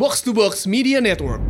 Box to Box Media Network.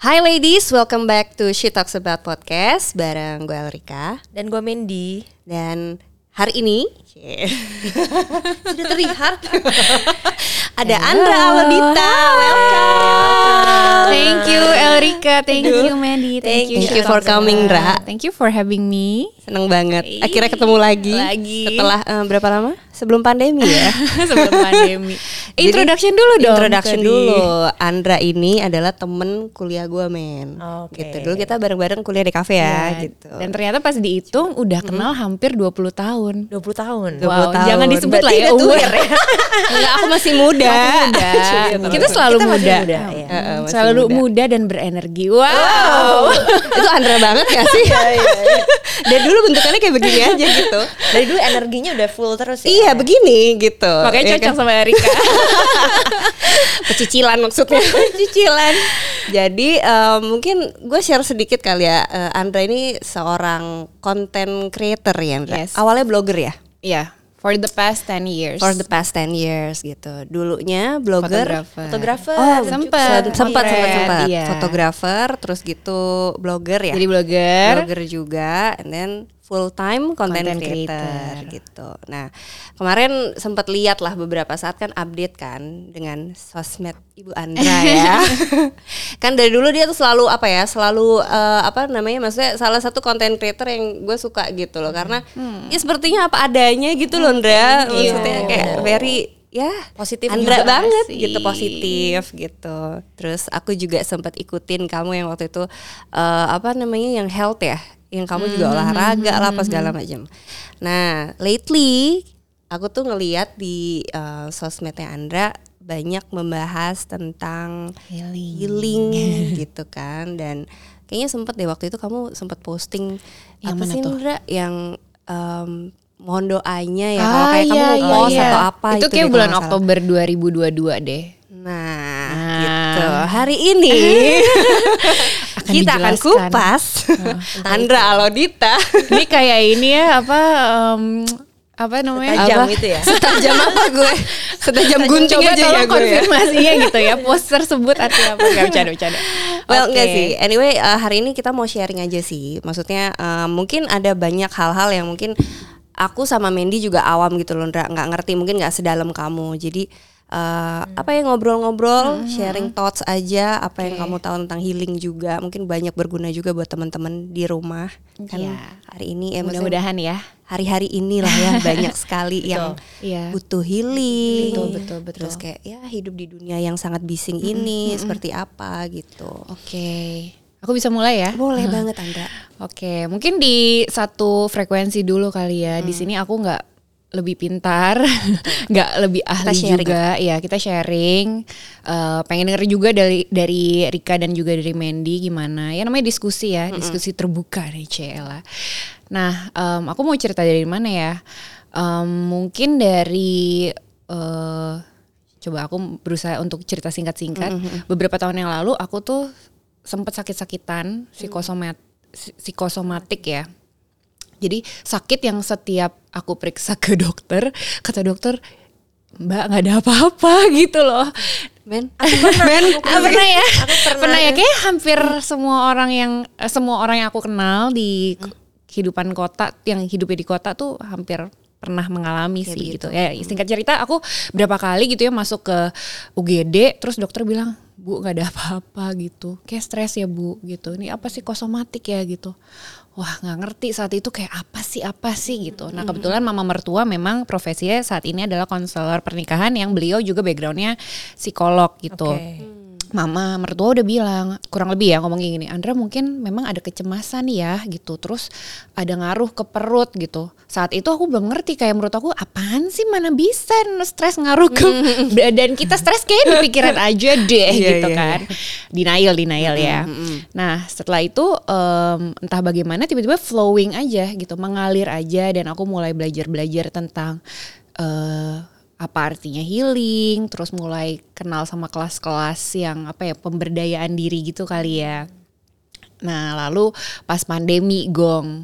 Hi ladies, welcome back to She Talks About Podcast bareng gue Elrika Dan gue Mandy. Dan hari ini Sudah terlihat ada Andra Alodita, welcome. Thank you Elrika, thank you Mandy, Thank thank, you. you Shut for coming. Ra. Thank you for having me. Seneng banget, akhirnya ketemu lagi, Lagi. setelah eh, berapa lama? Sebelum pandemi ya. Sebelum pandemi. Jadi, Introduction dulu dong. Introduction tadi. dulu. Andra ini adalah temen kuliah gue men. Oke. Gitu. Dulu kita bareng-bareng kuliah di kafe ya, Ya, gitu. Dan ternyata pas dihitung udah kenal hampir 20 tahun. 20 tahun 20 Wow, tahun. jangan disebut Berarti lah ya umur. ya. Enggak, aku masih muda. muda. Kita selalu Kita masih muda. muda, Oh. iya. Heeh, masih Selalu muda. muda dan berenergi. Wow. itu Andra banget gak sih? Dari dulu bentukannya kayak begini aja gitu. Dari dulu energinya udah full terus ya Iya begini gitu. Makanya Ya cocok kan? sama Erika. Pecicilan maksudnya. Pecicilan. Jadi eh, mungkin gue share sedikit kali ya. Eh, Andra ini seorang content creator ya. Andra? Yes. Awalnya blogger ya. Iya, for the past 10 years. For the past 10 years gitu. Dulunya blogger. Fotografer. Oh, sempat sempat sempat sempat iya. fotografer terus gitu blogger ya Jadi blogger. blogger juga and then full time content, Content creator, creator. gitu. Nah, kemarin sempat lihat lah beberapa saat kan update kan dengan sosmed Ibu Andra ya. kan dari dulu dia tuh selalu apa ya? Selalu eh, apa namanya? Maksudnya salah satu content creator yang gue suka gitu loh karena ya sepertinya apa adanya gitu loh Andra. Maksudnya kayak very ya Positif Andra juga banget sih. gitu positif gitu terus aku juga sempat ikutin kamu yang waktu itu eh, apa namanya yang health ya yang kamu juga olahraga lah apa segala macam nah lately aku tuh ngeliat di eh, sosmednya Andra banyak membahas tentang Healing. healing gitu kan dan kayaknya sempet deh waktu itu kamu sempat posting Yang apa sih tuh? Andra yang em, mohon doanya ya Ah, kalau kayak iya, kamu iya, post iya. atau apa Itu deh kayak bulan salah. Oktober 2022 deh. Nah, Nah. gitu. Hari ini Akan kita akan dijelaskan. kupas Andra Alodita. Ini kayak ini ya apa em, apa namanya? Tajam Apa? itu ya Setajam apa gue? Setajam gunting Coba aja ya gue. ya. konfirmasinya gitu ya. Post tersebut artinya apa? Gak bercanda bercanda. Well, Oke. enggak sih. Anyway, uh, hari ini kita mau sharing aja sih. Maksudnya uh, mungkin ada banyak hal-hal yang mungkin aku sama Mandy juga awam gitu loh, nggak ngerti, mungkin nggak sedalam kamu. Jadi uh, apa ya ngobrol-ngobrol, sharing thoughts aja, apa yang kamu tahu tentang healing juga. Mungkin banyak berguna juga buat teman-teman di rumah. Kan Iya. hari ini ya Mudah-mudahan ya. hari-hari inilah ya banyak sekali yang Iya. butuh healing. Betul, betul, betul. Terus kayak ya hidup di dunia yang sangat bising ini seperti apa gitu. Oke. Aku bisa mulai ya? Boleh banget Andra. Oke, mungkin di satu frekuensi dulu kali ya. Di sini aku nggak lebih pintar, nggak lebih ahli sharing. juga. Ya kita sharing. Eh, pengen denger juga dari dari Rika dan juga dari Mandy gimana. Ya namanya diskusi ya, diskusi terbuka nih Cela. Nah, em, aku mau cerita dari mana ya? Em, mungkin dari eh coba aku berusaha untuk cerita singkat-singkat. Beberapa tahun yang lalu aku tuh sempat sakit-sakitan psikosomat psi- psikosomatik ya. Jadi sakit yang setiap aku periksa ke dokter, kata dokter, Mbak nggak ada apa-apa gitu loh. Men, Men, ah, pernah ya? pernah. pernah ya kayak hampir semua orang yang eh, semua orang yang aku kenal di kehidupan kota yang hidupnya di kota tuh hampir pernah mengalami sih gitu. Ya singkat cerita aku berapa kali gitu ya masuk ke UGD terus dokter bilang, "Bu, nggak ada apa-apa gitu. Kayak stres ya, Bu." gitu. Ini apa sih kosomatik ya gitu. Wah nggak ngerti saat itu kayak apa sih apa sih gitu. Nah kebetulan mama mertua memang profesinya saat ini adalah konselor pernikahan yang beliau juga backgroundnya psikolog gitu. Oke. Mama mertua udah bilang kurang lebih ya ngomong kayak gini. Andra mungkin memang ada kecemasan ya gitu. Terus ada ngaruh ke perut gitu. Saat itu aku belum ngerti kayak menurut aku apaan sih mana bisa stres ngaruh ke dan kita stres kayak di pikiran aja deh Iya, gitu iya, kan. Denial denial ya. Nah setelah itu em, entah bagaimana tiba-tiba flowing aja gitu mengalir aja dan aku mulai belajar belajar tentang eh apa artinya healing, terus mulai kenal sama kelas-kelas yang apa ya pemberdayaan diri gitu kali ya. Nah lalu pas pandemi gong,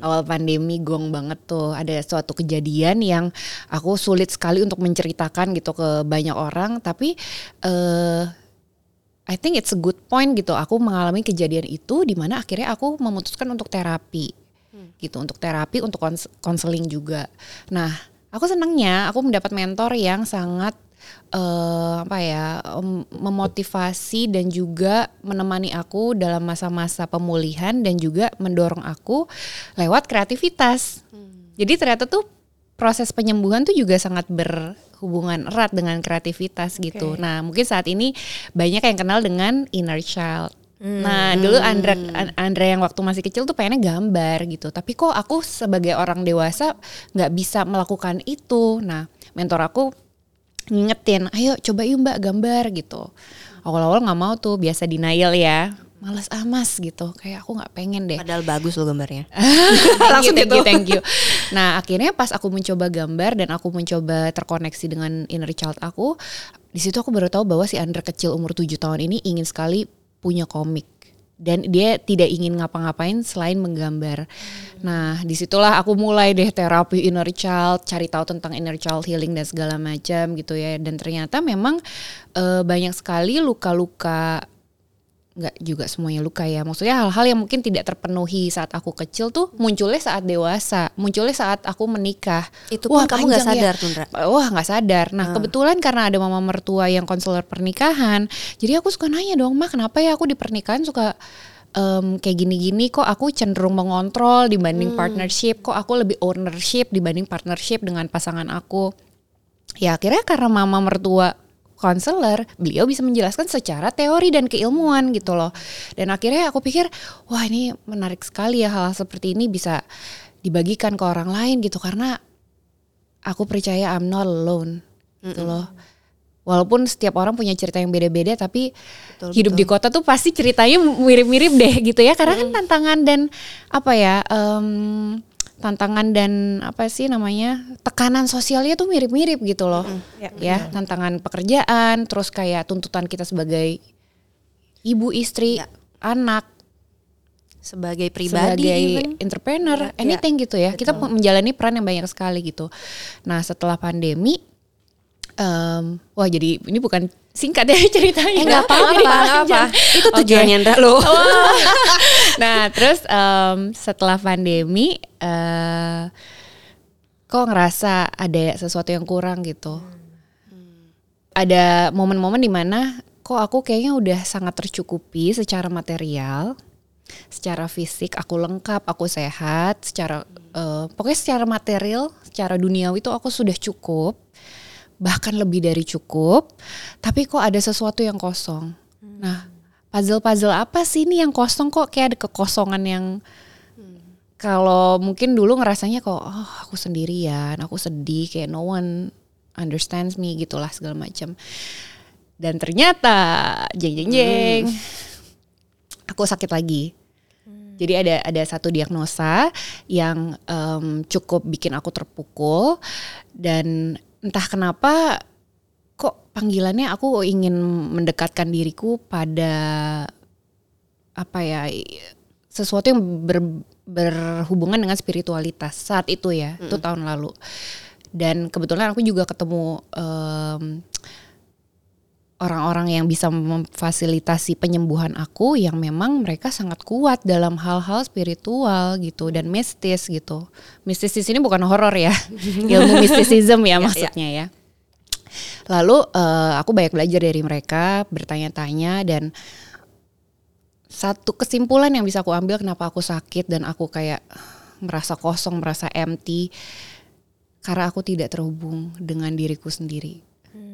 awal pandemi gong banget tuh ada suatu kejadian yang aku sulit sekali untuk menceritakan gitu ke banyak orang, tapi eh I think it's a good point gitu. Aku mengalami kejadian itu di mana akhirnya aku memutuskan untuk terapi. Gitu, untuk terapi, untuk kons- konseling juga. Nah, aku senangnya aku mendapat mentor yang sangat eh apa ya, em, memotivasi dan juga menemani aku dalam masa-masa pemulihan dan juga mendorong aku lewat kreativitas. Jadi ternyata tuh proses penyembuhan tuh juga sangat berhubungan erat dengan kreativitas gitu. Nah, mungkin saat ini banyak yang kenal dengan inner child. Nah, dulu Andra An- Andra yang waktu masih kecil tuh pengennya gambar gitu. Tapi kok aku sebagai orang dewasa nggak bisa melakukan itu. Nah, mentor aku ngingetin, ayo coba yuk mbak gambar gitu. Awal-awal nggak mau tuh, biasa denial ya. Males amas gitu, kayak aku nggak pengen deh. Padahal bagus loh gambarnya. thank you, Langsung thank gitu. you, thank you. Nah akhirnya pas aku mencoba gambar dan aku mencoba terkoneksi dengan inner child aku, di situ aku baru tahu bahwa si Andra kecil umur 7 tahun ini ingin sekali punya komik dan dia tidak ingin ngapa-ngapain selain menggambar. Nah di situlah aku mulai deh terapi inner child, cari tahu tentang inner child healing dan segala macam gitu ya. Dan ternyata memang eh, banyak sekali luka-luka nggak juga semuanya luka ya. Maksudnya hal-hal yang mungkin tidak terpenuhi saat aku kecil tuh munculnya saat dewasa, munculnya saat aku menikah. Itu pun kamu nggak panjang ya. sadar tuh, Ndra. Wah nggak sadar. Nah kebetulan karena ada mama mertua yang konselor pernikahan, jadi aku suka nanya dong, mah kenapa ya aku di pernikahan suka em, kayak gini-gini kok aku cenderung mengontrol dibanding partnership, kok aku lebih ownership dibanding partnership dengan pasangan aku. Ya akhirnya karena mama mertua konselor, beliau bisa menjelaskan secara teori dan keilmuan gitu loh. Dan akhirnya aku pikir, wah ini menarik sekali ya hal seperti ini bisa dibagikan ke orang lain gitu. Karena aku percaya I'm not alone gitu loh. Walaupun setiap orang punya cerita yang beda-beda tapi hidup di kota tuh pasti ceritanya mirip-mirip deh gitu ya. Karena kan tantangan dan apa ya em, tantangan dan apa sih namanya tekanan sosialnya tuh mirip-mirip gitu loh ya tantangan pekerjaan terus kayak tuntutan kita sebagai ibu istri Ya. anak Sebagai pribadi sebagai even. entrepreneur, Ya, anything gitu ya. Kita menjalani peran yang banyak sekali gitu. Nah setelah pandemi, em, wah jadi ini bukan singkat ya ceritanya. Eh apa-apa, apa. Itu tujuannya Ndra lo. nah terus em, setelah pandemi, eh, kok ngerasa ada sesuatu yang kurang gitu. Ada momen-momen di mana kok aku kayaknya udah sangat tercukupi secara material, secara fisik aku lengkap, aku sehat, secara eh, pokoknya secara material, secara duniawi itu aku sudah cukup, bahkan lebih dari cukup. Tapi kok ada sesuatu yang kosong. Nah, puzzle-puzzle apa sih ini yang kosong kok kayak ada kekosongan yang kalau mungkin dulu ngerasanya kok oh, aku sendirian, aku sedih kayak no one understands me gitulah segala macam. Dan ternyata jeng jeng jeng aku sakit lagi. Jadi ada ada satu diagnosa yang em, cukup bikin aku terpukul dan entah kenapa panggilannya aku ingin mendekatkan diriku pada apa ya sesuatu yang ber- berhubungan dengan spiritualitas saat itu ya itu tahun lalu dan kebetulan aku juga ketemu em, orang-orang yang bisa memfasilitasi penyembuhan aku yang memang mereka sangat kuat dalam hal-hal spiritual gitu dan mistis gitu. Mistis di sini bukan horor ya, ilmu mistisism ya maksudnya ya. Lalu eh, aku banyak belajar dari mereka, bertanya-tanya dan satu kesimpulan yang bisa aku ambil kenapa aku sakit dan aku kayak merasa kosong, merasa empty karena aku tidak terhubung dengan diriku sendiri.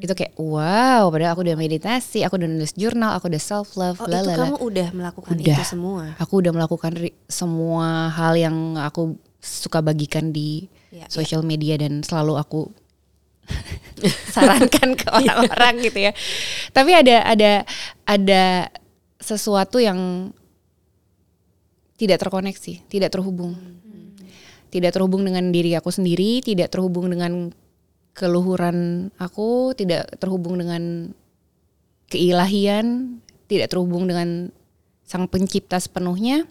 Itu kayak wow, padahal aku udah meditasi, aku udah nulis jurnal, aku udah self love, Oh itu kamu udah melakukan Udah. itu semua. Aku udah melakukan semua hal yang aku suka bagikan di Ya, sosial media dan selalu aku sarankan ke orang-orang gitu ya. Tapi ada ada ada sesuatu yang tidak terkoneksi, tidak terhubung. Tidak terhubung dengan diri aku sendiri, tidak terhubung dengan keluhuran aku tidak terhubung dengan keilahian, tidak terhubung dengan sang pencipta sepenuhnya.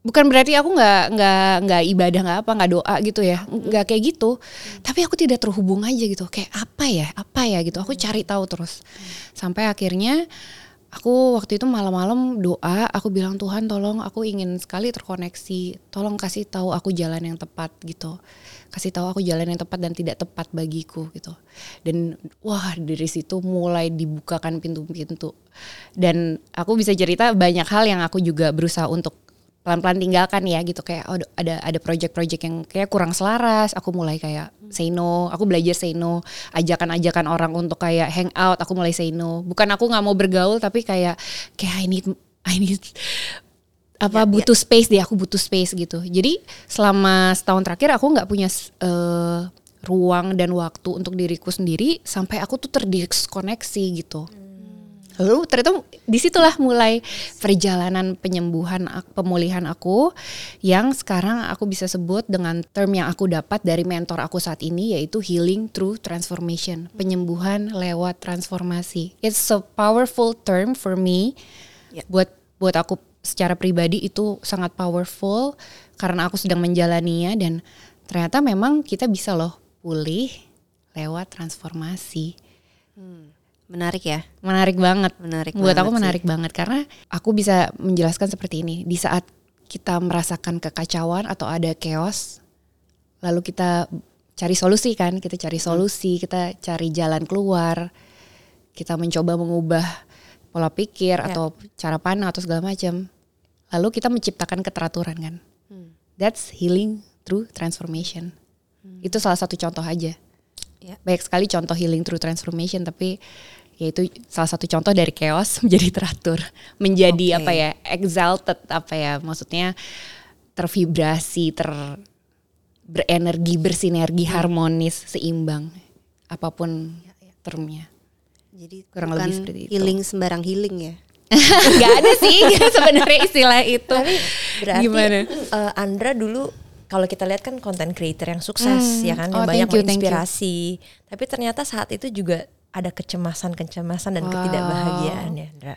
Bukan berarti aku nggak nggak nggak ibadah nggak apa nggak doa gitu ya. Nggak kayak gitu. Tapi aku tidak terhubung aja gitu. Kayak apa ya? Apa ya? gitu. Aku cari tahu terus. Sampai akhirnya aku waktu itu malam-malam doa aku bilang Tuhan tolong aku ingin sekali terkoneksi. Tolong kasih tahu aku jalan yang tepat gitu. Kasih tahu aku jalan yang tepat dan tidak tepat bagiku gitu. Dan wah dari situ mulai dibukakan pintu-pintu. Dan aku bisa cerita banyak hal yang aku juga berusaha untuk pelan-pelan tinggalkan ya gitu. Kayak oh, ada ada project-project yang kayak kurang selaras. Aku mulai kayak say no. Aku belajar say no. Ajakan-ajakan orang untuk kayak hang out aku mulai say no. Bukan aku nggak mau bergaul tapi kayak kayak I need I need apa butuh space deh aku butuh space gitu. Jadi selama setahun terakhir aku nggak punya eh, ruang dan waktu untuk diriku sendiri sampai aku tuh terdiskoneksi gitu lalu ternyata di situlah mulai perjalanan penyembuhan pemulihan aku yang sekarang aku bisa sebut dengan term yang aku dapat dari mentor aku saat ini yaitu healing through transformation penyembuhan lewat transformasi. It's a powerful term for me. Ya. buat buat aku secara pribadi itu sangat powerful karena aku sedang menjalaninya dan ternyata memang kita bisa loh pulih lewat transformasi Menarik ya. menarik banget. Menarik buat aku banget sih. menarik banget karena aku bisa menjelaskan seperti ini. Di saat kita merasakan kekacauan atau ada chaos lalu kita cari solusi kan? Kita cari solusi kita cari jalan keluar kita mencoba mengubah pola pikir atau cara pandang atau segala macam. Lalu kita menciptakan keteraturan kan? That's healing through transformation. Itu salah satu contoh aja. Ya. banyak sekali contoh healing through transformation tapi yaitu salah satu contoh dari chaos menjadi teratur menjadi Oke. apa ya exalted apa ya maksudnya tervibrasi ter berenergi bersinergi harmonis seimbang apa pun termnya Jadi Kurang bukan lebih seperti itu. healing sembarang healing ya. nggak ada sih sebenarnya istilah itu Tapi berarti gimana eh, Andra dulu kalau kita lihat kan content creator yang sukses ya kan Oh, yang banyak you. menginspirasi. Tapi ternyata saat itu juga ada kecemasan-kecemasan dan Wow. ketidakbahagiaan ya, Andra.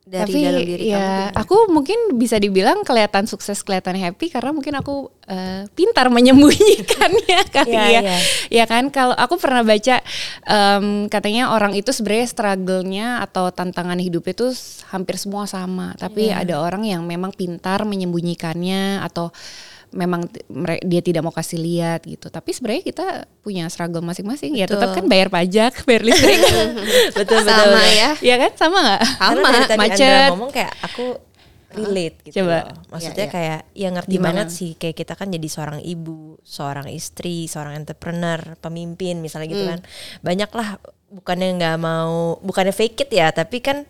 Dari tapi dalam diri ya kamu. aku mungkin bisa dibilang kelihatan sukses kelihatan happy karena mungkin aku eh, pintar menyembunyikannya kali Iya, ya iya. ya kan kalau aku pernah baca em, katanya orang itu sebenarnya struggle-nya atau tantangan hidup itu hampir semua sama tapi Iya. ada orang yang memang pintar menyembunyikannya atau memang dia tidak mau kasih lihat gitu tapi sebenarnya kita punya struggle masing-masing ya tetap kan bayar pajak bayar listrik betul betul. Sama ya. ya kan sama nggak Karena dari tadi macet Andra ngomong kayak aku relate gitu. Coba. loh. Maksudnya Ya, ya. kayak ya ngerti Gimana? banget sih kayak kita kan jadi seorang ibu, seorang istri, seorang entrepreneur, pemimpin misalnya gitu kan. Banyak lah bukannya nggak mau bukannya fake it ya, tapi kan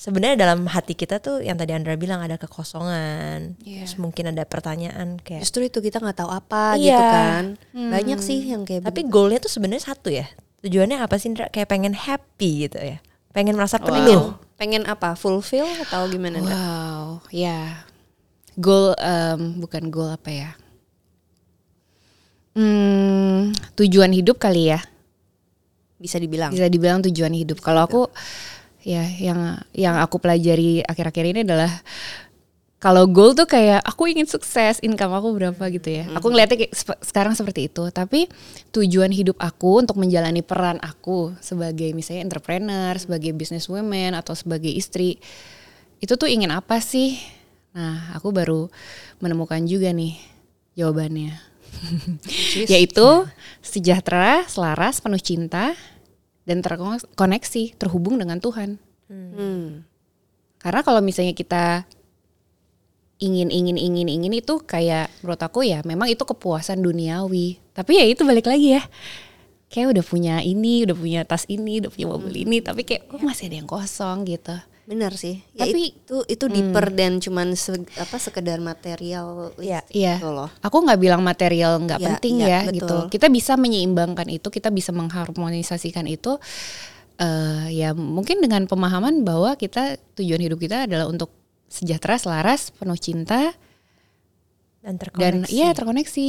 sebenarnya dalam hati kita tuh yang tadi Andra bilang ada kekosongan. Iya. Terus mungkin ada pertanyaan kayak Justru itu kita nggak tahu apa Iya. gitu kan. Banyak sih yang kayak tapi goalnya tuh sebenarnya satu ya. Tujuannya apa sih Indra? Kayak pengen happy gitu ya. Pengen merasa penuh. pengen apa? Fulfill atau gimana? Ndra? Wow, ya. Goal em, bukan goal apa ya? Hmm, tujuan hidup kali ya. Bisa dibilang. Bisa dibilang tujuan hidup. Kalau aku ya yang yang aku pelajari akhir-akhir ini adalah kalau goal tuh kayak aku ingin sukses, income aku berapa gitu ya. Aku ngeliatnya kayak sep- sekarang seperti itu. Tapi tujuan hidup aku untuk menjalani peran aku sebagai misalnya entrepreneur, sebagai businesswoman atau sebagai istri itu tuh ingin apa sih? Nah, aku baru menemukan juga nih jawabannya. Yaitu sejahtera, selaras, penuh cinta dan terkoneksi, terhubung dengan Tuhan. Hmm. Karena kalau misalnya kita ingin ingin ingin ingin itu kayak menurut aku ya memang itu kepuasan duniawi. Tapi ya itu balik lagi ya. Kayak udah punya ini, udah punya tas ini, udah punya mobil ini, tapi kayak oh masih ada yang kosong gitu. Benar sih. Ya Tapi- itu itu deeper dan cuman se- apa sekedar material Iya. Iya. gitu loh. Aku nggak bilang material nggak Iya, penting ya betul. gitu. Kita bisa menyeimbangkan itu, kita bisa mengharmonisasikan itu. eh ya mungkin dengan pemahaman bahwa kita tujuan hidup kita adalah untuk sejahtera, selaras, penuh cinta dan dan terkoneksi. iya terkoneksi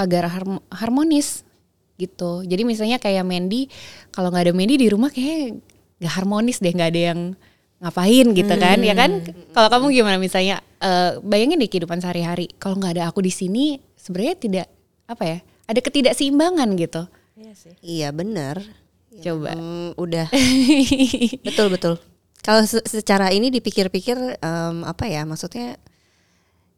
agar harm- harmonis gitu. Jadi misalnya kayak Mandy, kalau nggak ada Mandy di rumah kayak nggak harmonis deh, nggak ada yang ngapain gitu kan, ya kan? Kalau kamu gimana misalnya, eh, bayangin deh kehidupan sehari-hari, kalau nggak ada aku di sini, sebenarnya tidak apa ya, ada ketidakseimbangan gitu. Iya sih. Iya benar. Coba. Hmm, udah. betul betul. Kalau se- secara ini dipikir-pikir em, apa ya maksudnya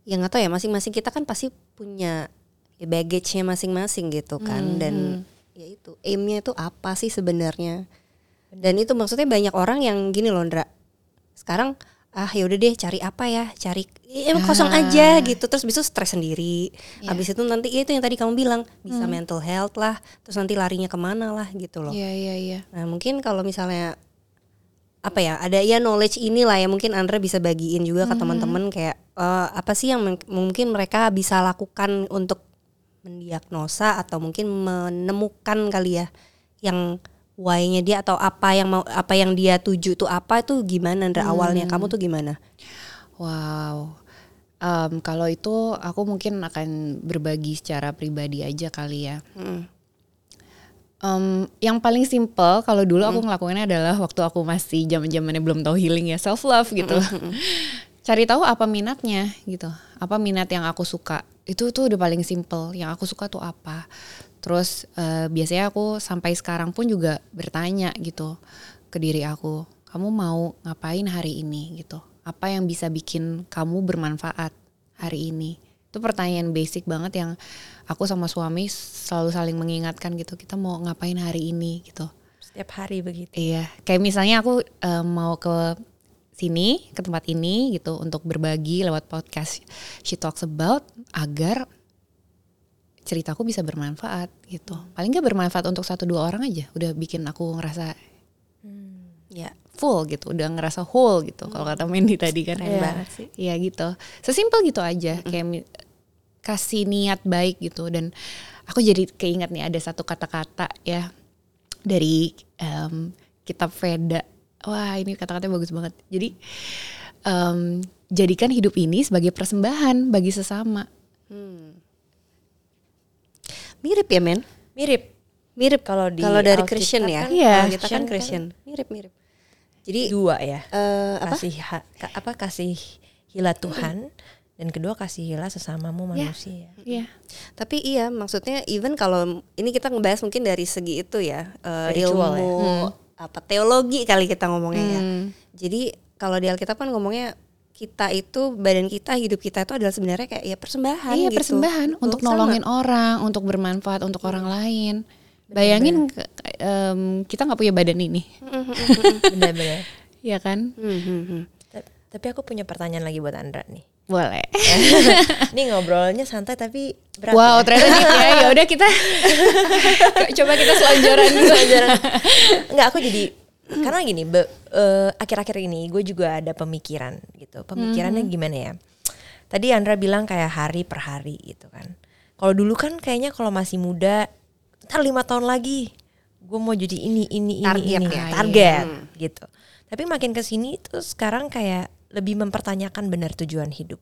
yang nggak tahu ya masing-masing kita kan pasti punya ya baggage-nya masing-masing gitu kan dan ya itu aimnya itu apa sih sebenarnya dan itu maksudnya banyak orang yang gini loh Ndra sekarang ah ya udah deh cari apa ya? Cari ya, emang kosong aja gitu. Terus bisa stres sendiri. Habis itu nanti ya itu yang tadi kamu bilang bisa mental health lah terus nanti larinya ke mana lah gitu loh. Iya iya iya. Nah mungkin kalau misalnya apa ya ada ya knowledge inilah ya mungkin Andra bisa bagiin juga ke teman-teman kayak eh, apa sih yang mungkin mereka bisa lakukan untuk mendiagnosa atau mungkin menemukan kali ya yang why-nya dia atau apa yang mau apa yang dia tuju tuh apa itu gimana Andra awalnya kamu tuh gimana? Wow. Em, kalau itu aku mungkin akan berbagi secara pribadi aja kali ya. Mm. Em, yang paling simple kalau dulu aku ngelakuinnya adalah waktu aku masih zaman zamannya belum tahu healing ya self love gitu. Cari tahu apa minatnya gitu. Apa minat yang aku suka. Itu tuh udah paling simple. Yang aku suka tuh apa. Terus eh, biasanya aku sampai sekarang pun juga bertanya gitu ke diri aku. Kamu mau ngapain hari ini gitu. Apa yang bisa bikin kamu bermanfaat hari ini. Itu pertanyaan basic banget yang aku sama suami selalu saling mengingatkan gitu. Kita mau ngapain hari ini gitu. Setiap hari begitu. Iya, kayak misalnya aku eh, mau ke sini ke tempat ini gitu untuk berbagi lewat podcast She Talks About agar ceritaku bisa bermanfaat gitu. Paling nggak bermanfaat untuk satu dua orang aja, udah bikin aku ngerasa Ya. full gitu, udah ngerasa whole gitu. Kalau kata Mandy tadi kan, Keren banget sih. Iya gitu, sesimpel gitu aja, kayak mi- kasih niat baik gitu. Dan aku jadi keinget nih ada satu kata-kata ya dari em, kitab Veda. Wah ini kata-katanya bagus banget. Jadi em, jadikan hidup ini sebagai persembahan bagi sesama. Mirip ya men? Mirip. Mirip Kalau di kalau dari Christian ya. kan, Iya. Kalau kita kan Christian kan- Christian. Mirip-mirip. Jadi Dua ya. eh, apa? Kasih ha- ka- apa kasih hila Tuhan dan kedua kasih hila sesamamu manusia. Iya. Tapi iya maksudnya even kalau ini kita ngebahas mungkin dari segi itu ya eh, Spiritual ilmu ya. apa teologi kali kita ngomongnya ya. Hmm. Jadi kalau di Alkitab kan ngomongnya kita itu badan kita hidup kita itu adalah sebenarnya kayak ya persembahan Iya gitu. persembahan Betul, untuk sama. nolongin orang, untuk bermanfaat untuk orang lain. Bayangin ke- em, kita nggak punya badan ini, Benar-benar. ya kan? Hmm, hmm, hmm. Ta- Tapi aku punya pertanyaan lagi buat Andra nih. Boleh. Ini ngobrolnya santai tapi berat. Wow, ya. ternyata nih ya. Ya udah kita coba kita selonjoran dulu. Enggak, aku jadi karena gini, be- eh, akhir-akhir ini gue juga ada pemikiran gitu. Pemikirannya gimana ya? Tadi Andra bilang kayak hari per hari gitu kan. Kalau dulu kan kayaknya kalau masih muda, ntar lima tahun lagi gue mau jadi ini ini ini Target ini ya. target gitu. Tapi makin ke sini tuh sekarang kayak lebih mempertanyakan benar tujuan hidup.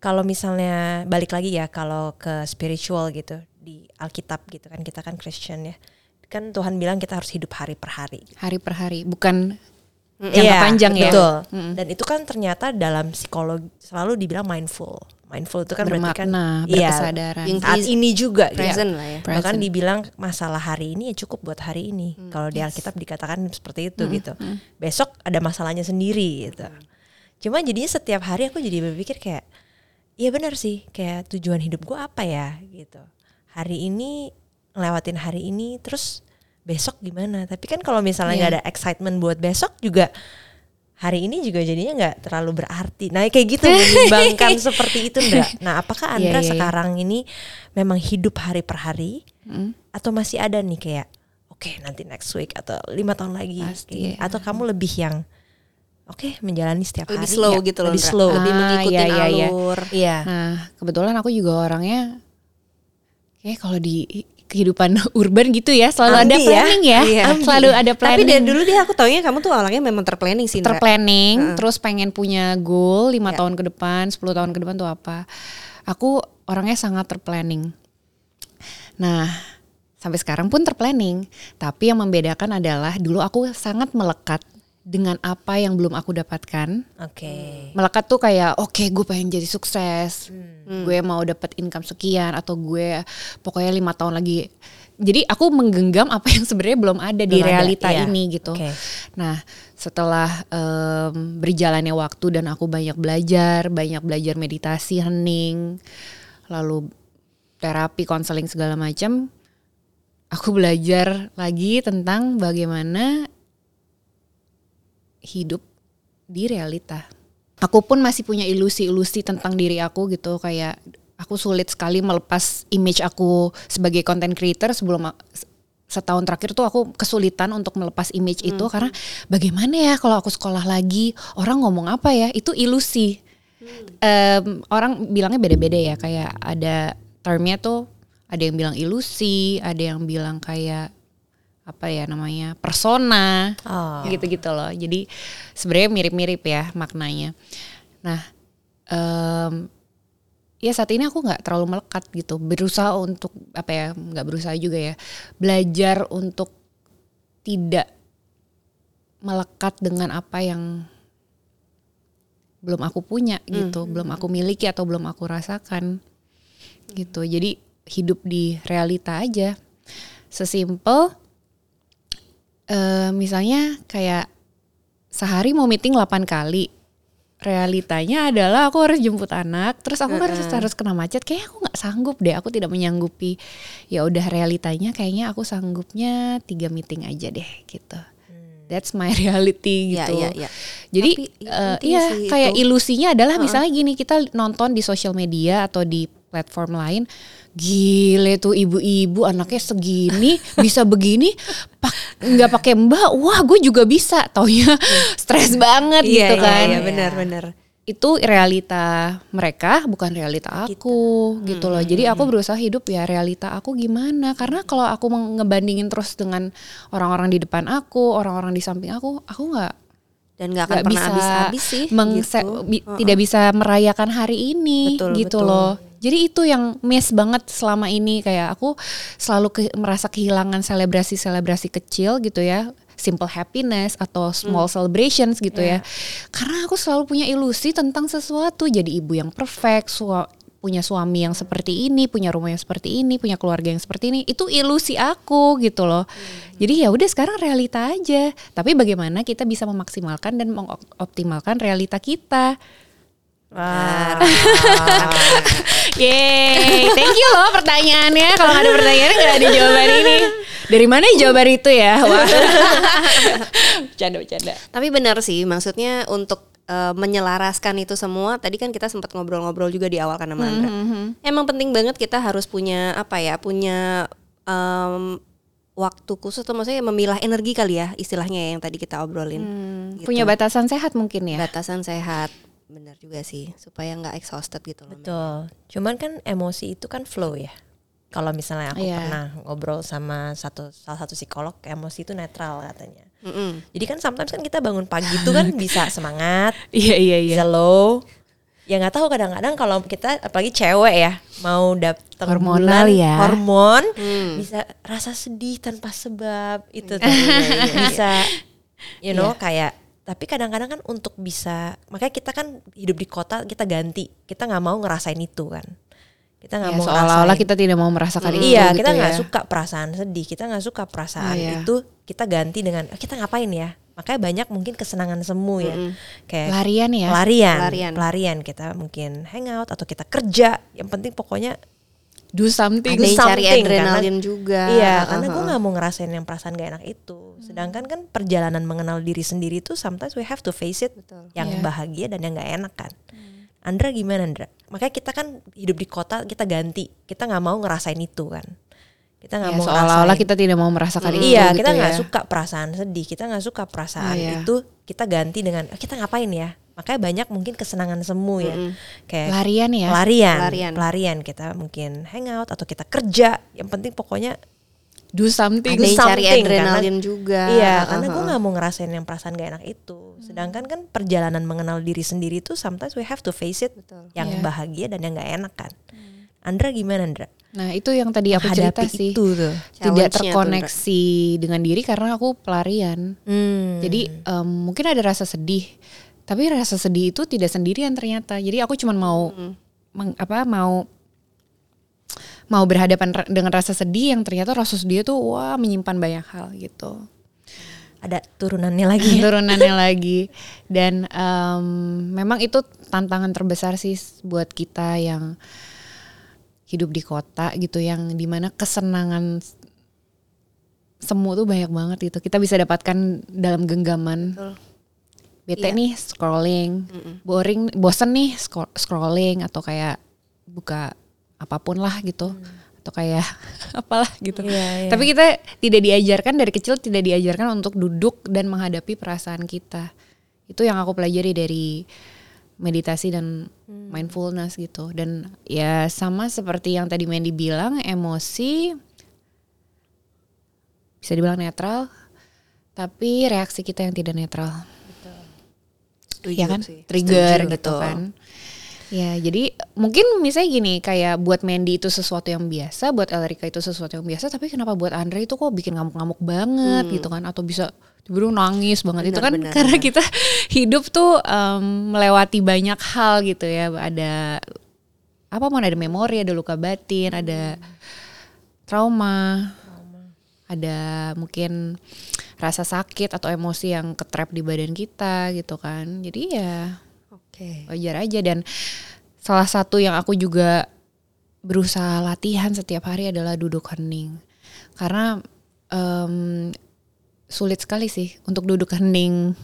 Kalau misalnya balik lagi ya kalau ke spiritual gitu di Alkitab gitu kan kita kan Christian ya. Kan Tuhan bilang kita harus hidup hari per hari. Hari per hari, bukan jangka Iya, panjang ya. betul. Dan itu kan ternyata dalam psikologi selalu dibilang mindful. Mindful itu kan berarti kan Bermakna, iya, berkesadaran. yang saat ini juga gitu. Present lah ya. Bahkan dibilang masalah hari ini ya cukup buat hari ini. Hmm, Kalau di Alkitab dikatakan seperti itu gitu. Besok ada masalahnya sendiri gitu. Cuma jadinya setiap hari aku jadi berpikir kayak iya benar sih kayak tujuan hidup gua apa ya gitu. Hari ini ngelewatin hari ini terus besok gimana? Tapi kan kalau misalnya Iya. nggak ada excitement buat besok juga hari ini juga jadinya nggak terlalu berarti. Nah kayak gitu menimbangkan seperti itu enggak? Nah apakah Iya, Andra iya, iya. sekarang ini memang hidup hari per hari Mm. atau masih ada nih kayak oke nanti next week atau lima tahun lagi Pasti, kayak- atau kamu lebih yang oke menjalani setiap Lebih hari slow ya, gitu loh. lebih slow Lebih Ah, mengikuti iya, iya, iya. alur. iya Nah, kebetulan aku juga orangnya kayak kalau di kehidupan urban gitu ya, selalu ada Ambi ya. planning ya. Iya. Selalu ada planning. Tapi dari dulu dia aku taunya kamu tuh orangnya memang terplanning sih. Terplanning, terus pengen punya goal lima Ya. tahun ke depan, 10 tahun ke depan tuh apa. Aku orangnya sangat terplanning. Nah, sampai sekarang pun terplanning. Tapi yang membedakan adalah dulu aku sangat melekat dengan apa yang belum aku dapatkan. Oke. Melekat tuh kayak oke gue pengen jadi sukses, gue mau dapat income sekian atau gue pokoknya lima tahun lagi. Jadi aku menggenggam apa yang sebenarnya belum ada di Belum ada, realita iya. ini gitu. Oke. Nah setelah em, berjalannya waktu dan aku banyak belajar, banyak belajar meditasi, hening, lalu terapi, konseling segala macam, aku belajar lagi tentang bagaimana hidup di realita. Aku pun masih punya ilusi-ilusi tentang diri aku gitu kayak aku sulit sekali melepas image aku sebagai content creator sebelum setahun terakhir tuh aku kesulitan untuk melepas image itu karena bagaimana ya kalau aku sekolah lagi orang ngomong apa ya? Itu ilusi. Em, orang bilangnya beda-beda ya kayak ada termnya tuh ada yang bilang ilusi ada yang bilang kayak apa ya namanya persona Oh. gitu-gitu loh. Jadi sebenarnya mirip-mirip ya maknanya. Nah em, ya saat ini aku nggak terlalu melekat gitu. Berusaha untuk apa ya nggak berusaha juga ya. Belajar untuk tidak melekat dengan apa yang belum aku punya gitu. Belum aku miliki atau belum aku rasakan gitu. Jadi hidup di realita aja. Sesimpel eh misalnya kayak sehari mau meeting 8 kali. Realitanya adalah aku harus jemput anak terus aku kan harus harus kena macet. Kayaknya aku nggak sanggup deh aku tidak menyanggupi. Ya udah realitanya kayaknya aku sanggupnya tiga meeting aja deh gitu. That's my reality Iya, gitu. iya, iya. jadi Tapi eh, penting iya kayak itu. ilusinya adalah misalnya gini kita nonton di sosial media atau di platform lain gile tuh ibu-ibu anaknya segini bisa begini pak nggak pakai mbak wah gue juga bisa taunya stres banget Iya, gitu iya, kan Iya, benar-benar. itu realita mereka bukan realita aku gitu loh jadi aku berusaha hidup ya realita aku gimana karena kalau aku ngebandingin terus dengan orang-orang di depan aku orang-orang di samping aku aku nggak Dan nggak akan nggak pernah bisa habis-habis sih. mengse- gitu. bi- tidak bisa merayakan hari ini Betul, gitu betul. loh. Jadi itu yang miss banget selama ini kayak aku selalu ke- merasa kehilangan selebrasi-selebrasi kecil gitu ya. Simple happiness atau small Hmm. celebrations gitu Iya. ya. Karena aku selalu punya ilusi tentang sesuatu jadi ibu yang perfect, sua- punya suami yang seperti ini, punya rumah yang seperti ini, punya keluarga yang seperti ini. Itu ilusi aku gitu loh. Jadi ya udah sekarang realita aja. Tapi bagaimana kita bisa memaksimalkan dan mengoptimalkan realita kita. Wah. Yeay, thank you loh pertanyaannya. Kalau ada pertanyaannya nggak ada jawaban ini. Dari mana jawaban itu ya? Wah. Bercanda, bercanda. Tapi benar sih, maksudnya untuk eh, menyelaraskan itu semua. Tadi kan kita sempat ngobrol-ngobrol juga di awal kan sama Andra. Emang penting banget kita harus punya apa ya? Punya em, waktu khusus atau maksudnya memilah energi kali ya istilahnya ya, yang tadi kita obrolin. Gitu. Punya batasan sehat mungkin ya. batasan sehat. Benar juga sih, supaya nggak exhausted gitu loh. Betul. Cuman kan emosi itu kan flow ya. Kalau misalnya aku Iya. pernah ngobrol sama satu salah satu psikolog, emosi itu netral katanya. Mm-mm. Jadi kan sometimes kan kita bangun pagi itu kan bisa semangat, Iya iya iya. bisa low. Ya nggak tahu kadang-kadang kalau kita apalagi cewek ya mau dapet Hormonal bulan, ya. hormon Hmm. bisa rasa sedih tanpa sebab itu tuh bisa you know kayak tapi kadang-kadang kan untuk bisa makanya kita kan hidup di kota kita ganti. Kita nggak mau ngerasain itu kan. Kita nggak Ya, mau seolah-olah kita tidak mau merasakan itu iya gitu kita nggak ya. suka perasaan sedih. Kita nggak suka perasaan Ah, iya. itu kita ganti dengan "Ah, kita ngapain ya? Makanya banyak mungkin kesenangan semu ya. Kayak Larian ya. Pelarian. pelarian kita mungkin hangout atau kita kerja. Yang penting pokoknya Do something. Ada yang cari adrenalin juga. iya Uh-huh. karena gue nggak mau ngerasain yang perasaan gak enak itu sedangkan kan perjalanan mengenal diri sendiri tuh sometimes we have to face it yang Iya. bahagia dan yang gak enak kan Andra gimana Andra makanya kita kan hidup di kota kita ganti kita nggak mau ngerasain itu kan kita nggak Ya, mau seolah-olah kita tidak mau merasakan itu iya gitu kita nggak ya. suka perasaan sedih kita nggak suka perasaan Ah, iya. itu kita ganti dengan "Ah, kita ngapain ya makanya banyak mungkin kesenangan semu ya kayak Larian ya. pelarian, Pelarian. pelarian kita mungkin hangout atau kita kerja yang penting pokoknya Do something. Ada yang cari something, adrenalin juga. iya Uh-huh. karena gue nggak mau ngerasain yang perasaan gak enak itu sedangkan kan perjalanan mengenal diri sendiri tuh sometimes we have to face it yang Iya. bahagia dan yang gak enak kan Andra gimana Andra Nah itu yang tadi aku cerita sih. itu tuh. Tidak Challenge-nya tuh, terkoneksi dengan diri karena aku pelarian. Hmm. Jadi em, mungkin ada rasa sedih, tapi rasa sedih itu tidak sendirian ternyata. Jadi aku cuma mau meng- apa mau mau berhadapan dengan rasa sedih yang ternyata rasa sedih itu wah menyimpan banyak hal gitu. ada turunannya lagi. ya. Turunannya lagi dan em, memang itu tantangan terbesar sih buat kita yang hidup di kota gitu yang di mana kesenangan semu tuh banyak banget gitu. Kita bisa dapatkan dalam genggaman. Bete Iya. nih scrolling. Boring bosen nih scro- scrolling atau kayak buka apa pun lah gitu. Atau kayak apalah gitu. Iya, iya. tapi kita tidak diajarkan dari kecil tidak diajarkan untuk duduk dan menghadapi perasaan kita. Itu yang aku pelajari dari meditasi dan mindfulness gitu. Dan ya sama seperti yang tadi Mandy bilang emosi bisa dibilang netral tapi reaksi kita yang tidak netral. Setuju ya kan? sih. trigger Setuju, gitu betul. kan. Ya jadi mungkin misalnya gini kayak buat Mandy itu sesuatu yang biasa buat Elrika itu sesuatu yang biasa tapi kenapa buat Andre itu kok bikin ngamuk-ngamuk banget gitu kan? Atau bisa tiba-tiba nangis banget itu Hmm. Benar, kan benar, karena benar. kita hidup tuh em, melewati banyak hal gitu ya ada apa mau ada memori ada luka batin ada Hmm. trauma ada mungkin rasa sakit atau emosi yang ketrap di badan kita gitu kan jadi ya Oke. wajar aja dan salah satu yang aku juga berusaha latihan setiap hari adalah duduk hening karena em, sulit sekali sih untuk duduk hening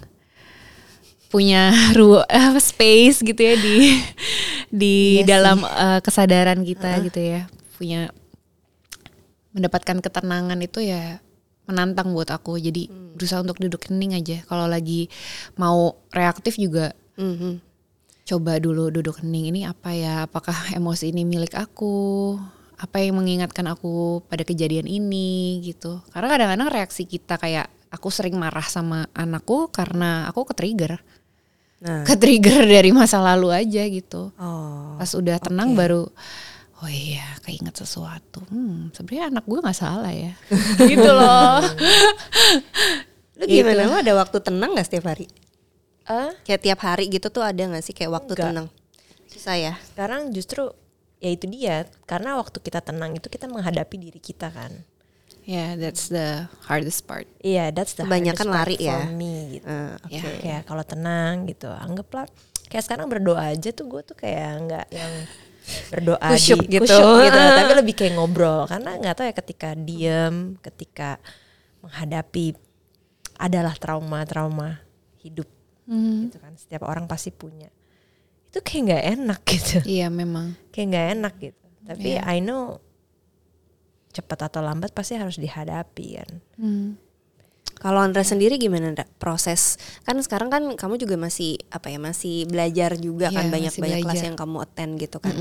punya ruang space gitu ya di di dalam eh, kesadaran kita gitu ya. Punya mendapatkan ketenangan itu ya menantang buat aku. Jadi berusaha untuk duduk hening aja. Kalau lagi mau reaktif juga Mhm. coba dulu duduk hening. Ini apa ya? Apakah emosi ini milik aku? Apa yang mengingatkan aku pada kejadian ini gitu? Karena kadang-kadang reaksi kita kayak aku sering marah sama anakku karena aku ke-trigger Nah. ke-trigger dari masa lalu aja gitu Oh. pas udah tenang baru oh iya keinget sesuatu hmm sebenarnya anak gue nggak salah ya gitu loh Lu gimana? Lu ada waktu tenang gak setiap hari? Eh, Kayak tiap hari gitu tuh ada gak sih kayak waktu Enggak. tenang? Susah ya? sekarang justru ya itu dia karena waktu kita tenang itu kita menghadapi diri kita kan. Yeah that's the hardest part Iya, that's the Kebanyakan hardest part lari ya. for me gitu. Eh, Ya. Kayak kalau tenang gitu, anggaplah kayak sekarang berdoa aja tuh gue tuh kayak nggak yang berdoa Kusyuk di gitu. kusyuk gitu, tapi lebih kayak ngobrol karena nggak tahu ya ketika diem, ketika menghadapi adalah trauma-trauma hidup gitu kan. Setiap orang pasti punya. Itu kayak nggak enak gitu. iya memang kayak nggak enak gitu. Tapi I know cepat atau lambat pasti harus dihadapi kan. Hmm. Kalau Andra sendiri gimana Andra? Proses kan sekarang kan kamu juga masih apa ya masih belajar juga kan Iya, banyak masih banyak kelas belajar. yang kamu attend gitu kan.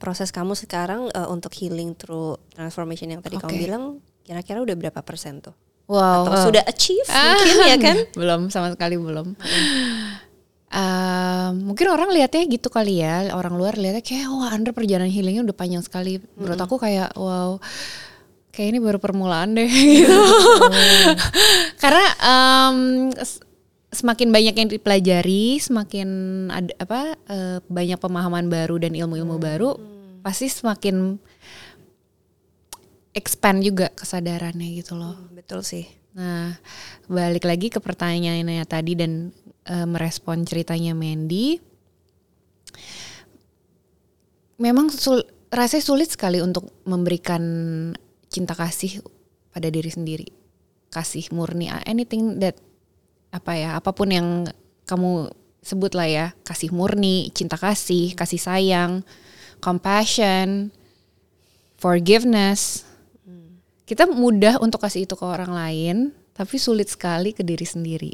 Proses kamu sekarang eh, untuk healing through transformation yang tadi kamu Oke. bilang kira-kira udah berapa persen tuh? wow Atau sudah achieve mungkin ya kan? belum sama sekali belum Eh, mungkin orang lihatnya gitu kali ya orang luar lihatnya kayak wah Andre perjalanan healingnya udah panjang sekali menurut aku kayak wow kayak ini baru permulaan deh gitu karena em, s- semakin banyak yang dipelajari semakin ada apa eh, banyak pemahaman baru dan ilmu-ilmu baru pasti semakin expand juga kesadarannya gitu loh Betul sih. Nah, balik lagi ke pertanyaannya tadi dan eh, merespon ceritanya Mandy. Memang sul rasanya sulit sekali untuk memberikan cinta kasih pada diri sendiri. Kasih murni anything that apa ya, apa pun yang kamu sebut lah ya, kasih murni, cinta kasih, kasih sayang, compassion, forgiveness. Kita mudah untuk kasih itu ke orang lain tapi sulit sekali ke diri sendiri.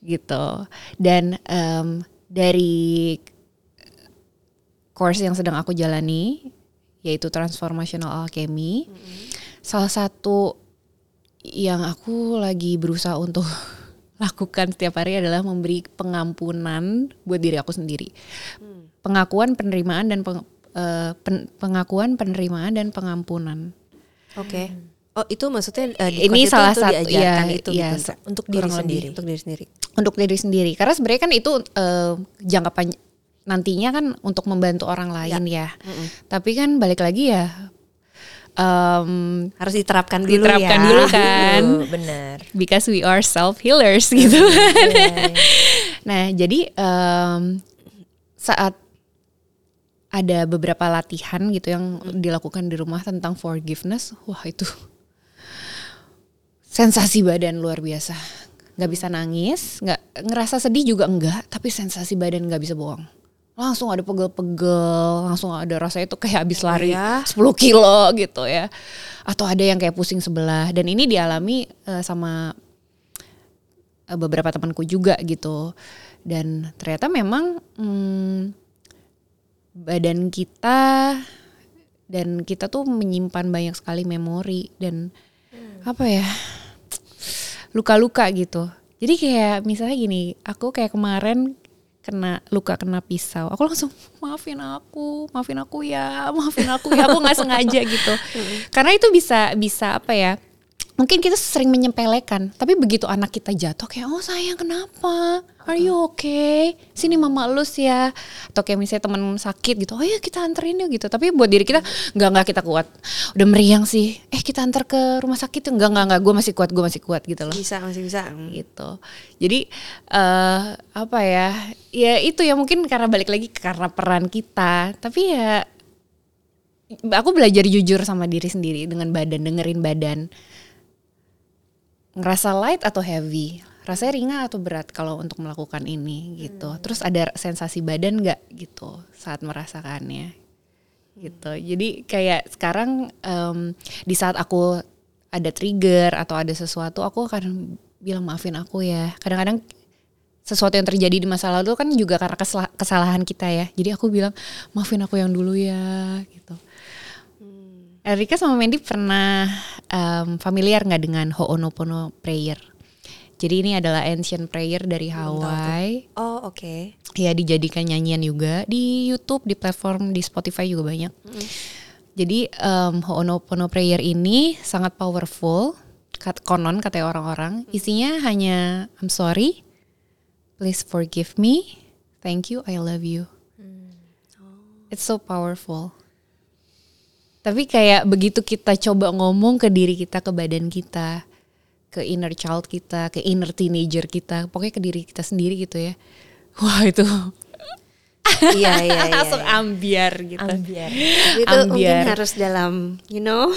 Gitu. Dan em, dari course yang sedang aku jalani yaitu transformational alchemy salah satu yang aku lagi berusaha untuk lakukan setiap hari adalah memberi pengampunan buat diri aku sendiri pengakuan penerimaan dan peng- eh, pen- pengakuan, penerimaan dan pengampunan. Oke. Oh itu maksudnya di Ini salah itu, satu, itu diajarkan ya, itu iya, gitu, sa- untuk diri sendiri. untuk diri sendiri. untuk diri sendiri. Karena sebenarnya kan itu eh, jangka panjang nantinya kan untuk membantu orang lain ya. Tapi kan balik lagi ya em, Harus diterapkan dulu Diterapkan ya. dulu kan. Tuh, benar. because we are self healers gitu kan. nah jadi em, saat ada beberapa latihan gitu yang dilakukan di rumah tentang forgiveness, wah itu sensasi badan luar biasa. Nggak bisa nangis, nggak ngerasa sedih juga enggak, tapi sensasi badan nggak bisa bohong. Langsung ada pegel-pegel, langsung ada rasa itu kayak habis lari ya. 10 kilo gitu ya. Atau ada yang kayak pusing sebelah dan ini dialami eh, sama eh, beberapa temanku juga gitu. Dan ternyata memang hmm, badan kita dan kita tuh menyimpan banyak sekali memori dan apa ya luka-luka gitu. Jadi kayak misalnya gini, aku kayak kemarin kena luka kena pisau, aku langsung maafin aku, maafin aku ya, maafin aku ya, aku nggak sengaja gitu. Karena itu bisa bisa apa ya? Mungkin kita sering menyempelekan, tapi begitu anak kita jatuh kayak oh sayang kenapa? Are you okay? Sini mama elus ya. Atau kayak misalnya teman sakit gitu, oh ya kita anterin yuk gitu. Tapi buat diri kita nggak nggak kita kuat. Udah meriang sih. Eh kita antar ke rumah sakit enggak enggak enggak. Gue masih kuat, gue masih kuat gitu loh Bisa masih bisa. gitu. Jadi eh apa ya? Ya itu ya mungkin karena balik lagi karena peran kita. Tapi ya aku belajar jujur sama diri sendiri dengan badan, dengerin badan. Ngerasa light atau heavy? Rasanya ringan atau berat kalau untuk melakukan ini gitu. Terus ada sensasi badan nggak gitu saat merasakannya gitu. Jadi kayak sekarang em, di saat aku ada trigger atau ada sesuatu, aku akan bilang maafin aku ya. Kadang-kadang sesuatu yang terjadi di masa lalu kan juga karena kesala- kesalahan kita ya. Jadi aku bilang maafin aku yang dulu ya gitu. Erika sama Mandy pernah em, familiar nggak dengan Ho'onopono prayer? Jadi ini adalah ancient prayer dari Hawaii. Oh oke. Ya dijadikan nyanyian juga di YouTube, di platform di Spotify juga banyak. Jadi em, Ho'onopono prayer ini sangat powerful. Kat, konon kata orang-orang, isinya hanya I'm sorry, please forgive me, thank you, I love you. It's so powerful. Tapi kayak begitu kita coba ngomong ke diri kita, ke badan kita, ke inner child kita, ke inner teenager kita, pokoknya ke diri kita sendiri gitu ya. Wah itu iya iya iya. langsung ambiar gitu. Ambiar. Itu mungkin ambiar. harus dalam you know.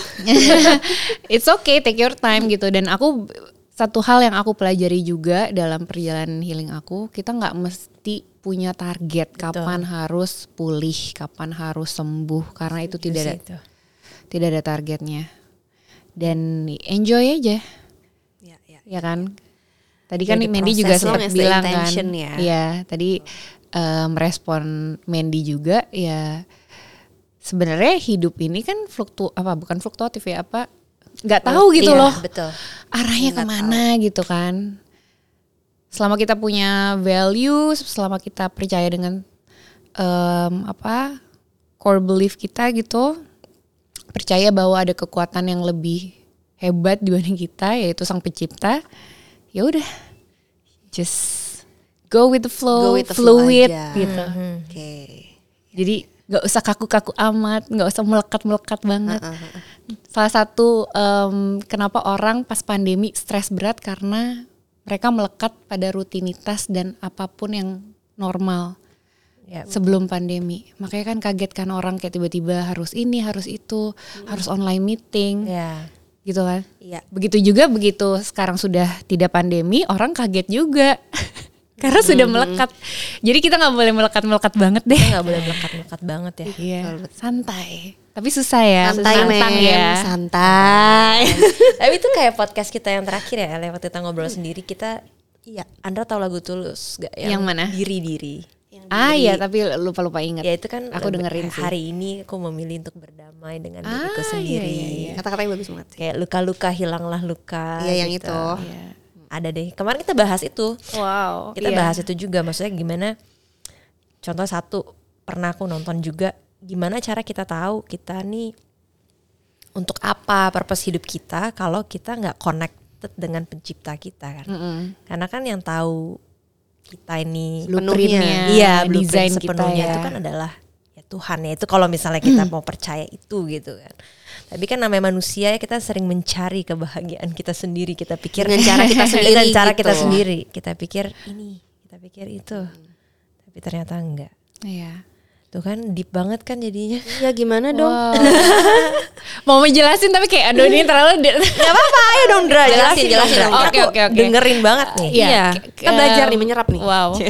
It's okay, take your time gitu. Dan aku satu hal yang aku pelajari juga dalam perjalanan healing aku, kita nggak mesti punya target kapan harus pulih, kapan harus sembuh, karena itu tidak Itu. Tidak ada targetnya. Dan enjoy aja, Iya iya. ya kan? Tadi kan Jadi Mandy juga sempat bilang kan, ya. Iya, tadi merespon Mandy juga ya sebenarnya hidup ini kan fluktu apa bukan fluktuatif ya apa nggak tahu gitu Iya, loh Betul. arahnya ke mana gitu kan selama kita punya value selama kita percaya dengan em, apa core belief kita gitu percaya bahwa ada kekuatan yang lebih hebat dibanding kita yaitu sang pencipta ya udah. Just go with the flow, Go with the flow fluid aja. gitu. Oke. jadi nggak usah kaku-kaku amat nggak usah melekat-melekat banget. Salah satu em, kenapa orang pas pandemi stres berat karena mereka melekat pada rutinitas dan apa pun yang normal Ya. sebelum pandemi makanya kan kaget kan orang kayak tiba-tiba harus ini harus itu harus online meeting Ya. gitu kan Iya. begitu juga begitu sekarang sudah tidak pandemi orang kaget juga karena sudah melekat jadi kita nggak boleh melekat-melekat banget deh nggak boleh melekat-melekat banget ya. Iya, santai. Tapi susah ya, Santai men, ya. santai. Tapi itu kayak podcast kita yang terakhir ya, lewat kita ngobrol sendiri kita Iya. Andra tahu lagu Tulus gak? Yang mana? Diri-diri. Ah iya, tapi lupa-lupa inget. Ya itu kan Aku dengerin sih. Hari ini aku memilih untuk berdamai dengan Ah, diriku iya, sendiri. iya, iya. Kata-katanya bagus banget. Kayak luka-luka hilanglah luka. Iya, yang gitu. itu. Iya. Ada deh. Kemarin kita bahas itu. Wow. Kita iya. bahas itu juga. Maksudnya gimana? Contoh satu, pernah aku nonton juga gimana cara kita tahu kita nih untuk apa purpose hidup kita kalau kita nggak connected dengan pencipta kita kan karena kan yang tahu kita ini Blueprintnya, iya desain blueprint kita sepenuhnya ya. itu kan adalah ya Tuhan ya. Itu kalau misalnya kita mau percaya itu gitu kan. Tapi kan namanya manusia ya kita sering mencari kebahagiaan kita sendiri. Kita pikir Dengan cara kita sendiri dengan cara gitu. kita sendiri. Kita pikir ini kita pikir itu. Tapi ternyata enggak. Iya. Tuh kan deep banget kan jadinya Ya gimana dong? Wow. Mau menjelasin tapi kayak aduh ini terlalu Gak apa-apa, ayo dong Dra, Jelasin, jelasin. Dra. Oke, oke, oke. Dengerin banget nih. Iya. K- Kan belajar nih, menyerap nih. Wow.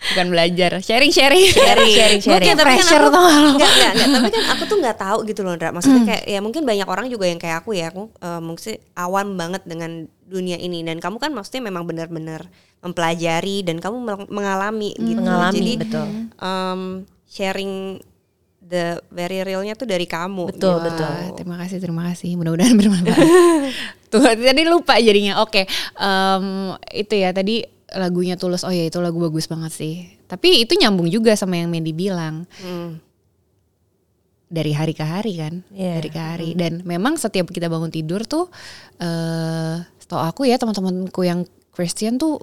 Bukan belajar, sharing sharing. Sharing, sharing, sharing. Mungkin tapi kan Pressure aku, enggak, enggak, enggak, tapi kan aku tuh nggak tahu gitu loh, Ndra. Maksudnya kayak ya mungkin banyak orang juga yang kayak aku ya, aku eh, mungkin awam banget dengan dunia ini dan kamu kan maksudnya memang benar-benar mempelajari dan kamu mengalami gitu. Mengalami, Jadi betul. em, sharing the very realnya tuh dari kamu. Betul, gitu. betul. Terima kasih, terima kasih. Mudah-mudahan bermanfaat. Tuh, tadi lupa jadinya. Oke, em, itu ya tadi lagunya tulus. Oh ya itu lagu bagus banget sih. Tapi itu nyambung juga sama yang Mandy bilang Hmm. dari hari ke hari kan, Iya. dari ke hari. Dan memang setiap kita bangun tidur tuh, eh, setahu aku ya teman-temanku yang Christian tuh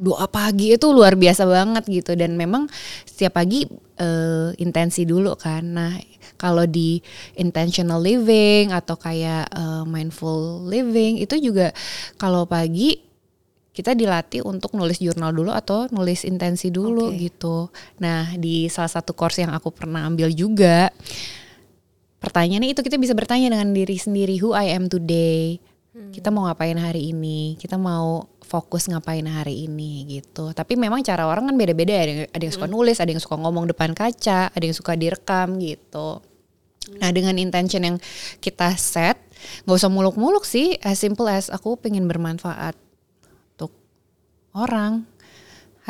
doa pagi itu luar biasa banget gitu. Dan memang setiap pagi eh, intensi dulu kan. Nah kalau di intentional living atau kayak eh, mindful living itu juga kalau pagi kita dilatih untuk nulis jurnal dulu atau nulis intensi dulu gitu. Nah, di salah satu course yang aku pernah ambil juga pertanyaannya itu kita bisa bertanya dengan diri sendiri who I am today. Kita mau ngapain hari ini? Kita mau fokus ngapain hari ini gitu. Tapi memang cara orang kan beda-beda. Ada, yang- ada yang suka nulis, ada yang suka ngomong depan kaca, ada yang suka direkam gitu. Nah dengan intention yang kita set, nggak usah muluk-muluk sih. As simple as aku pengen bermanfaat untuk orang.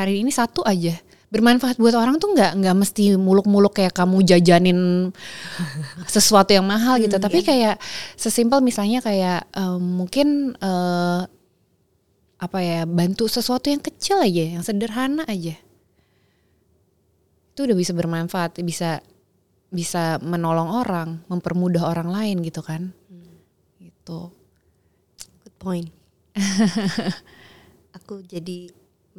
Hari ini satu aja. Bermanfaat buat orang tuh nggak nggak mesti muluk-muluk kayak kamu jajanin sesuatu yang mahal gitu. Tapi kayak sesimpel misalnya kayak em, mungkin eh, apa ya bantu sesuatu yang kecil aja, yang sederhana aja. Itu udah bisa bermanfaat, bisa bisa menolong orang, mempermudah orang lain gitu kan. Gitu. Good point. aku jadi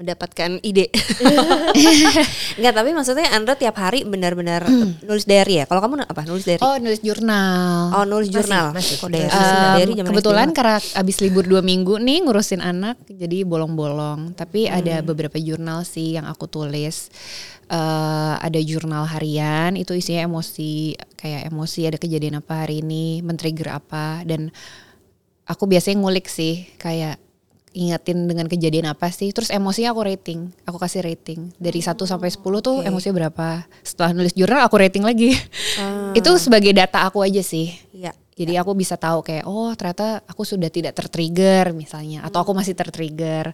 mendapatkan ide. Enggak, tapi maksudnya Andra tiap hari benar-benar nulis diary ya. Kalau kamu apa? Nulis diary? Oh nulis jurnal. Oh, nulis jurnal. masih. Diary? Um, Diary zaman kebetulan karena abis libur dua minggu nih ngurusin anak jadi bolong-bolong tapi Hmm. ada beberapa jurnal sih yang aku tulis Eh, ada jurnal harian itu isinya emosi kayak emosi ada kejadian apa hari ini men-trigger apa dan aku biasanya ngulik sih kayak ingetin dengan kejadian apa sih? Terus emosinya aku rating aku kasih rating. Dari 1 sampai 10 tuh emosinya berapa? Setelah nulis jurnal aku rating lagi. Itu sebagai data aku aja sih. Iya. jadi aku bisa tahu kayak oh ternyata aku sudah tidak tertrigger misalnya. Atau aku masih tertrigger.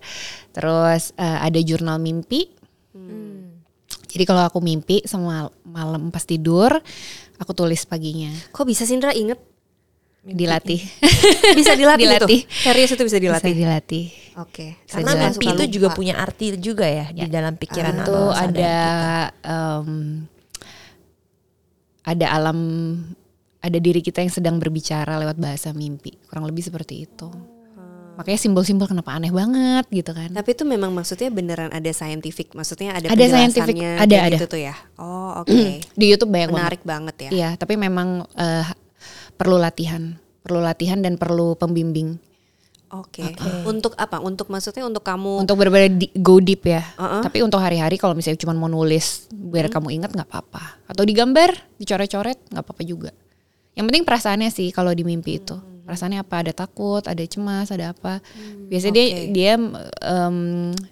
Terus eh, ada jurnal mimpi. Jadi kalau aku mimpi sama malam pas tidur aku tulis paginya. Kok bisa Sindra inget? Dilatih. Bisa dilatih, Dilatih. itu? Serius itu bisa Bisa dilatih? dilatih. Oke. Karena Saya mimpi itu lupa. juga punya arti juga ya, di dalam pikiran Itu ada em, ada alam ada diri kita yang sedang berbicara lewat bahasa mimpi. Kurang lebih seperti itu. Makanya simbol-simbol kenapa aneh banget gitu kan. Tapi itu memang maksudnya beneran ada scientific, maksudnya ada Ada scientific, penjelasannya ada, ada. gitu tuh ya. Oh, oke. Di YouTube banyak banget. Menarik banget ya. Iya, tapi memang eh, perlu latihan, perlu latihan dan perlu pembimbing Oke. Untuk apa? Untuk maksudnya untuk kamu untuk benar-benar di- go deep ya. Uh-uh. Tapi untuk hari-hari kalau misalnya cuma mau nulis biar kamu ingat nggak apa-apa. Atau digambar, dicoret-coret nggak apa-apa juga. Yang penting perasaannya sih kalau di mimpi itu. Perasaannya apa? Ada takut, ada cemas, ada apa. Biasanya dia oke. dia em,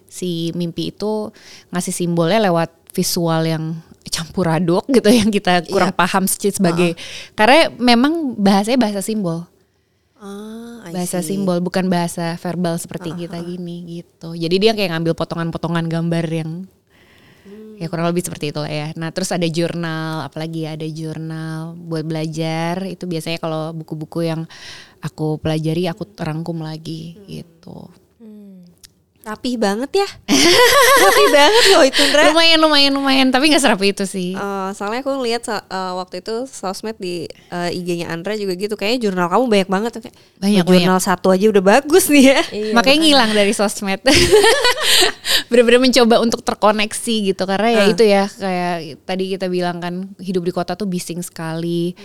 si mimpi itu ngasih simbolnya lewat visual yang campur aduk gitu yang kita kurang paham sih sebagai karena memang bahasanya bahasa simbol. Ah, bahasa simbol bukan bahasa verbal seperti kita gini gitu. Jadi dia kayak ngambil potongan-potongan gambar yang ya kurang lebih seperti itu lah ya. Nah terus ada jurnal apalagi ya ada jurnal buat belajar. Itu biasanya kalau buku-buku yang aku pelajari aku rangkum lagi gitu Rapih banget ya. Rapi banget loh itu Ndra. lumayan lumayan lumayan. Tapi nggak serapi itu sih. Eh, soalnya aku ngeliat sa- eh, waktu itu sosmed di eh, IG-nya Andra juga gitu. Kayaknya jurnal kamu banyak banget tuh kayak Banyak, "Oh, jurnal satu aja udah bagus nih ya. makanya ngilang dari sosmed. Bener-bener mencoba untuk terkoneksi gitu. Karena ya itu ya kayak tadi kita bilang kan hidup di kota tuh bising sekali.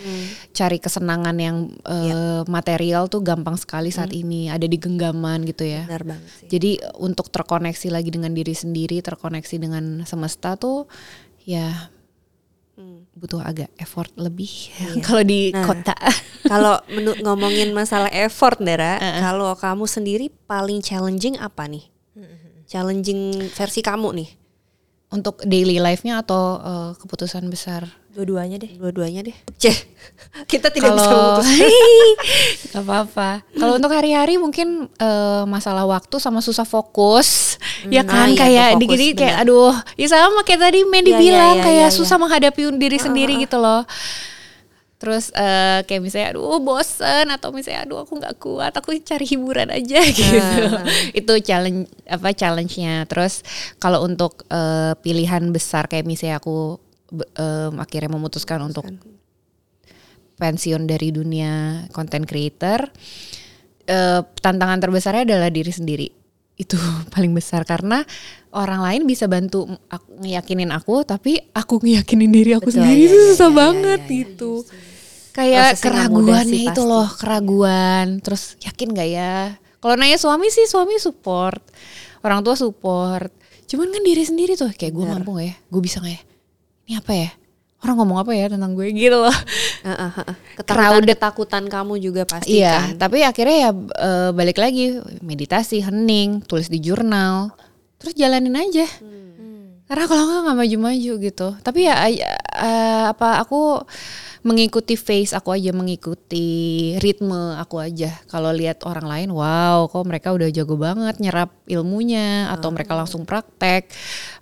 Cari kesenangan yang eh, material tuh gampang sekali saat ini. Ada di genggaman gitu ya. Benar banget sih. jadi untuk terkoneksi lagi dengan diri sendiri terkoneksi dengan semesta tuh ya butuh agak effort lebih kalau di Nah. kota Kalau menu- ngomongin masalah effort Ndra, kalau kamu sendiri paling challenging apa nih? Challenging versi kamu nih. untuk daily life-nya atau eh, keputusan besar Dua-duanya deh. Dua-duanya deh. Ceh, kita tidak bisa kalau memutuskan. apa-apa. Kalau untuk hari-hari mungkin eh, masalah waktu sama susah fokus. Ya ah, kan? iya, kayak di gini kayak aduh ya sama kayak tadi Mandy iya, bilang iya, kayak iya, susah menghadapi diri sendiri gitu loh. Terus eh, kayak misalnya aduh bosen atau misalnya aduh aku nggak kuat aku cari hiburan aja gitu. Itu challenge apa challenge-nya. Terus kalau untuk eh, pilihan besar kayak misalnya aku em, akhirnya memutuskan untuk pensiun dari dunia content creator. Eh, tantangan terbesarnya adalah diri sendiri. Itu paling besar karena orang lain bisa bantu aku, ngeyakinin aku tapi aku ngeyakinin diri aku Betul, sendiri. iya, itu iya, susah iya, banget iya, iya, gitu. kayak Prosesnya nggak mudah keraguannya sih, itu pasti. loh keraguan. Terus yakin gak ya? Kalau nanya suami sih suami support. Orang tua support. Cuman kan diri sendiri tuh kayak gue mampu gak ya? Gue bisa gak ya ini apa ya? Orang ngomong apa ya tentang gue? Gitu loh. Ketakutan, ketakutan kamu juga pasti Iya, kan. tapi akhirnya ya eh, balik lagi. Meditasi, hening, tulis di jurnal, terus jalanin aja. Karena kalau nggak nggak maju-maju gitu. Tapi ya eh, apa aku mengikuti face aku aja, mengikuti ritme aku aja. Kalau lihat orang lain, wow, kok mereka udah jago banget nyerap ilmunya, atau mereka langsung praktek,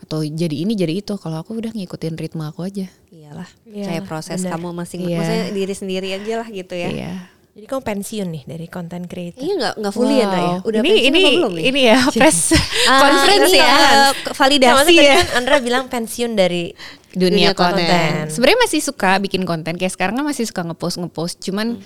atau jadi ini jadi itu. Kalau aku udah ngikutin ritme aku aja. Iyalah, Iya, kayak proses benar. kamu masing Iya. maksudnya diri sendiri aja lah gitu ya. Iya. Jadi kamu pensiun nih dari content creator. Ini nggak nggak fully ya, ya? Wow. Udah ini pensiun ini apa belum nih? ini ya press Ah, conference ini, ya. eh, Nah, validasi maksudnya ya. kan Andra bilang pensiun dari dunia, Dunia konten. konten. Sebenarnya masih suka bikin konten kayak sekarang kan masih suka ngepost ngepost, cuman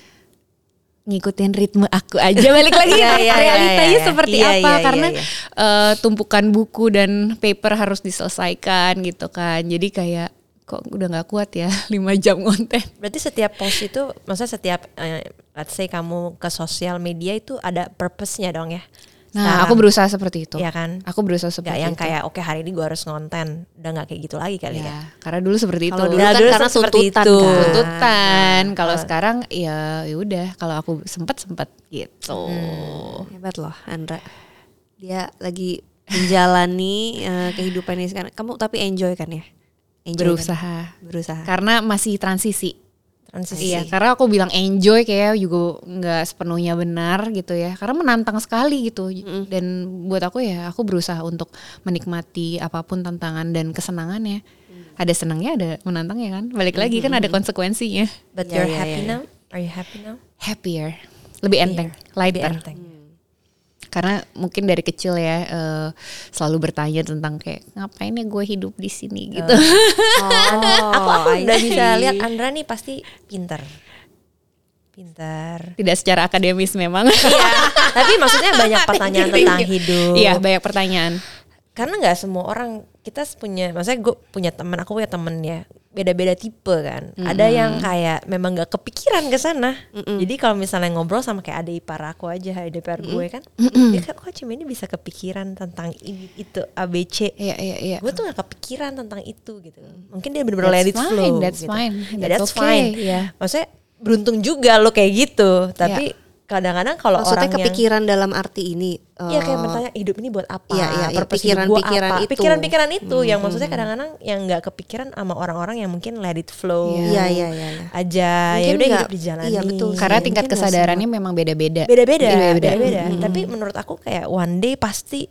ngikutin ritme aku aja balik lagi Iya, iya, realitanya iya, iya. seperti Iya, apa iya, karena iya, iya. eh, tumpukan buku dan paper harus diselesaikan gitu kan jadi kayak kok udah nggak kuat ya lima jam konten Berarti setiap post itu, maksudnya setiap eh, let's say kamu ke sosial media itu ada purpose-nya dong ya. nah Sekarang. aku berusaha seperti itu Iya kan? aku berusaha Gak seperti yang itu kayak oke hari ini gue harus ngonten, udah nggak kayak gitu lagi kali ya. ya karena dulu seperti itu Kalau dulu kan dulu karena seperti tuntutan itu. kan. tuntutan kalau sekarang ya ya udah kalau aku sempat sempat gitu Hebat loh Andra. Dia lagi menjalani eh, kehidupan ini sekarang. Kamu tapi enjoy kan ya? Enjoy berusaha Kan? Berusaha. karena masih transisi Transisi. Iya, karena aku bilang enjoy kayak juga nggak sepenuhnya benar gitu ya. Karena menantang sekali gitu. Dan buat aku ya, aku berusaha untuk menikmati apa pun tantangan dan kesenangannya. Ada senangnya, ada menantangnya kan. Balik lagi kan ada konsekuensinya. But Iya, you're iya, happy iya, now? Are you happy now? Happier, lebih enteng, Lebih lighter. enteng. Karena mungkin dari kecil ya eh, selalu bertanya tentang kayak ngapain ya gue hidup di sini gitu. Oh, aku aku udah bisa lihat Andra nih pasti pinter. Pinter. Tidak secara akademis memang. Iya, tapi maksudnya banyak pertanyaan tentang hidup. Iya, banyak pertanyaan. Karena nggak semua orang kita punya, maksudnya gue punya teman, aku punya temen ya, beda-beda tipe kan. Ada yang kayak memang nggak kepikiran ke sana. Jadi kalau misalnya ngobrol sama kayak ada ipar aku aja, ada ipar gue kan, dia kayak kok cuma ini bisa kepikiran tentang ini itu ABC. Iya, iya, iya. Gue tuh gak kepikiran tentang itu gitu. Mungkin dia bener-bener let That's it fine, flow. that's gitu. fine, Ya, that's that's okay, fine. ya. Maksudnya beruntung juga lo kayak gitu. Tapi kadang-kadang kalau Maksudnya orang yang kepikiran dalam arti ini. Iya kayak eh, bertanya hidup ini buat apa? Hidup gua pikiran-pikiran itu. Hmm, Pikiran-pikiran itu yang maksudnya kadang-kadang yang nggak kepikiran sama orang-orang yang mungkin let it flow. Iya, iya, iya. iya. Aja Mungkin ya udah nggak- hidup dijalani. iya, betul. Karena Iya, tingkat mungkin kesadarannya memang beda-beda. Beda-beda, Iya, beda-beda. beda-beda. Tapi menurut aku kayak one day pasti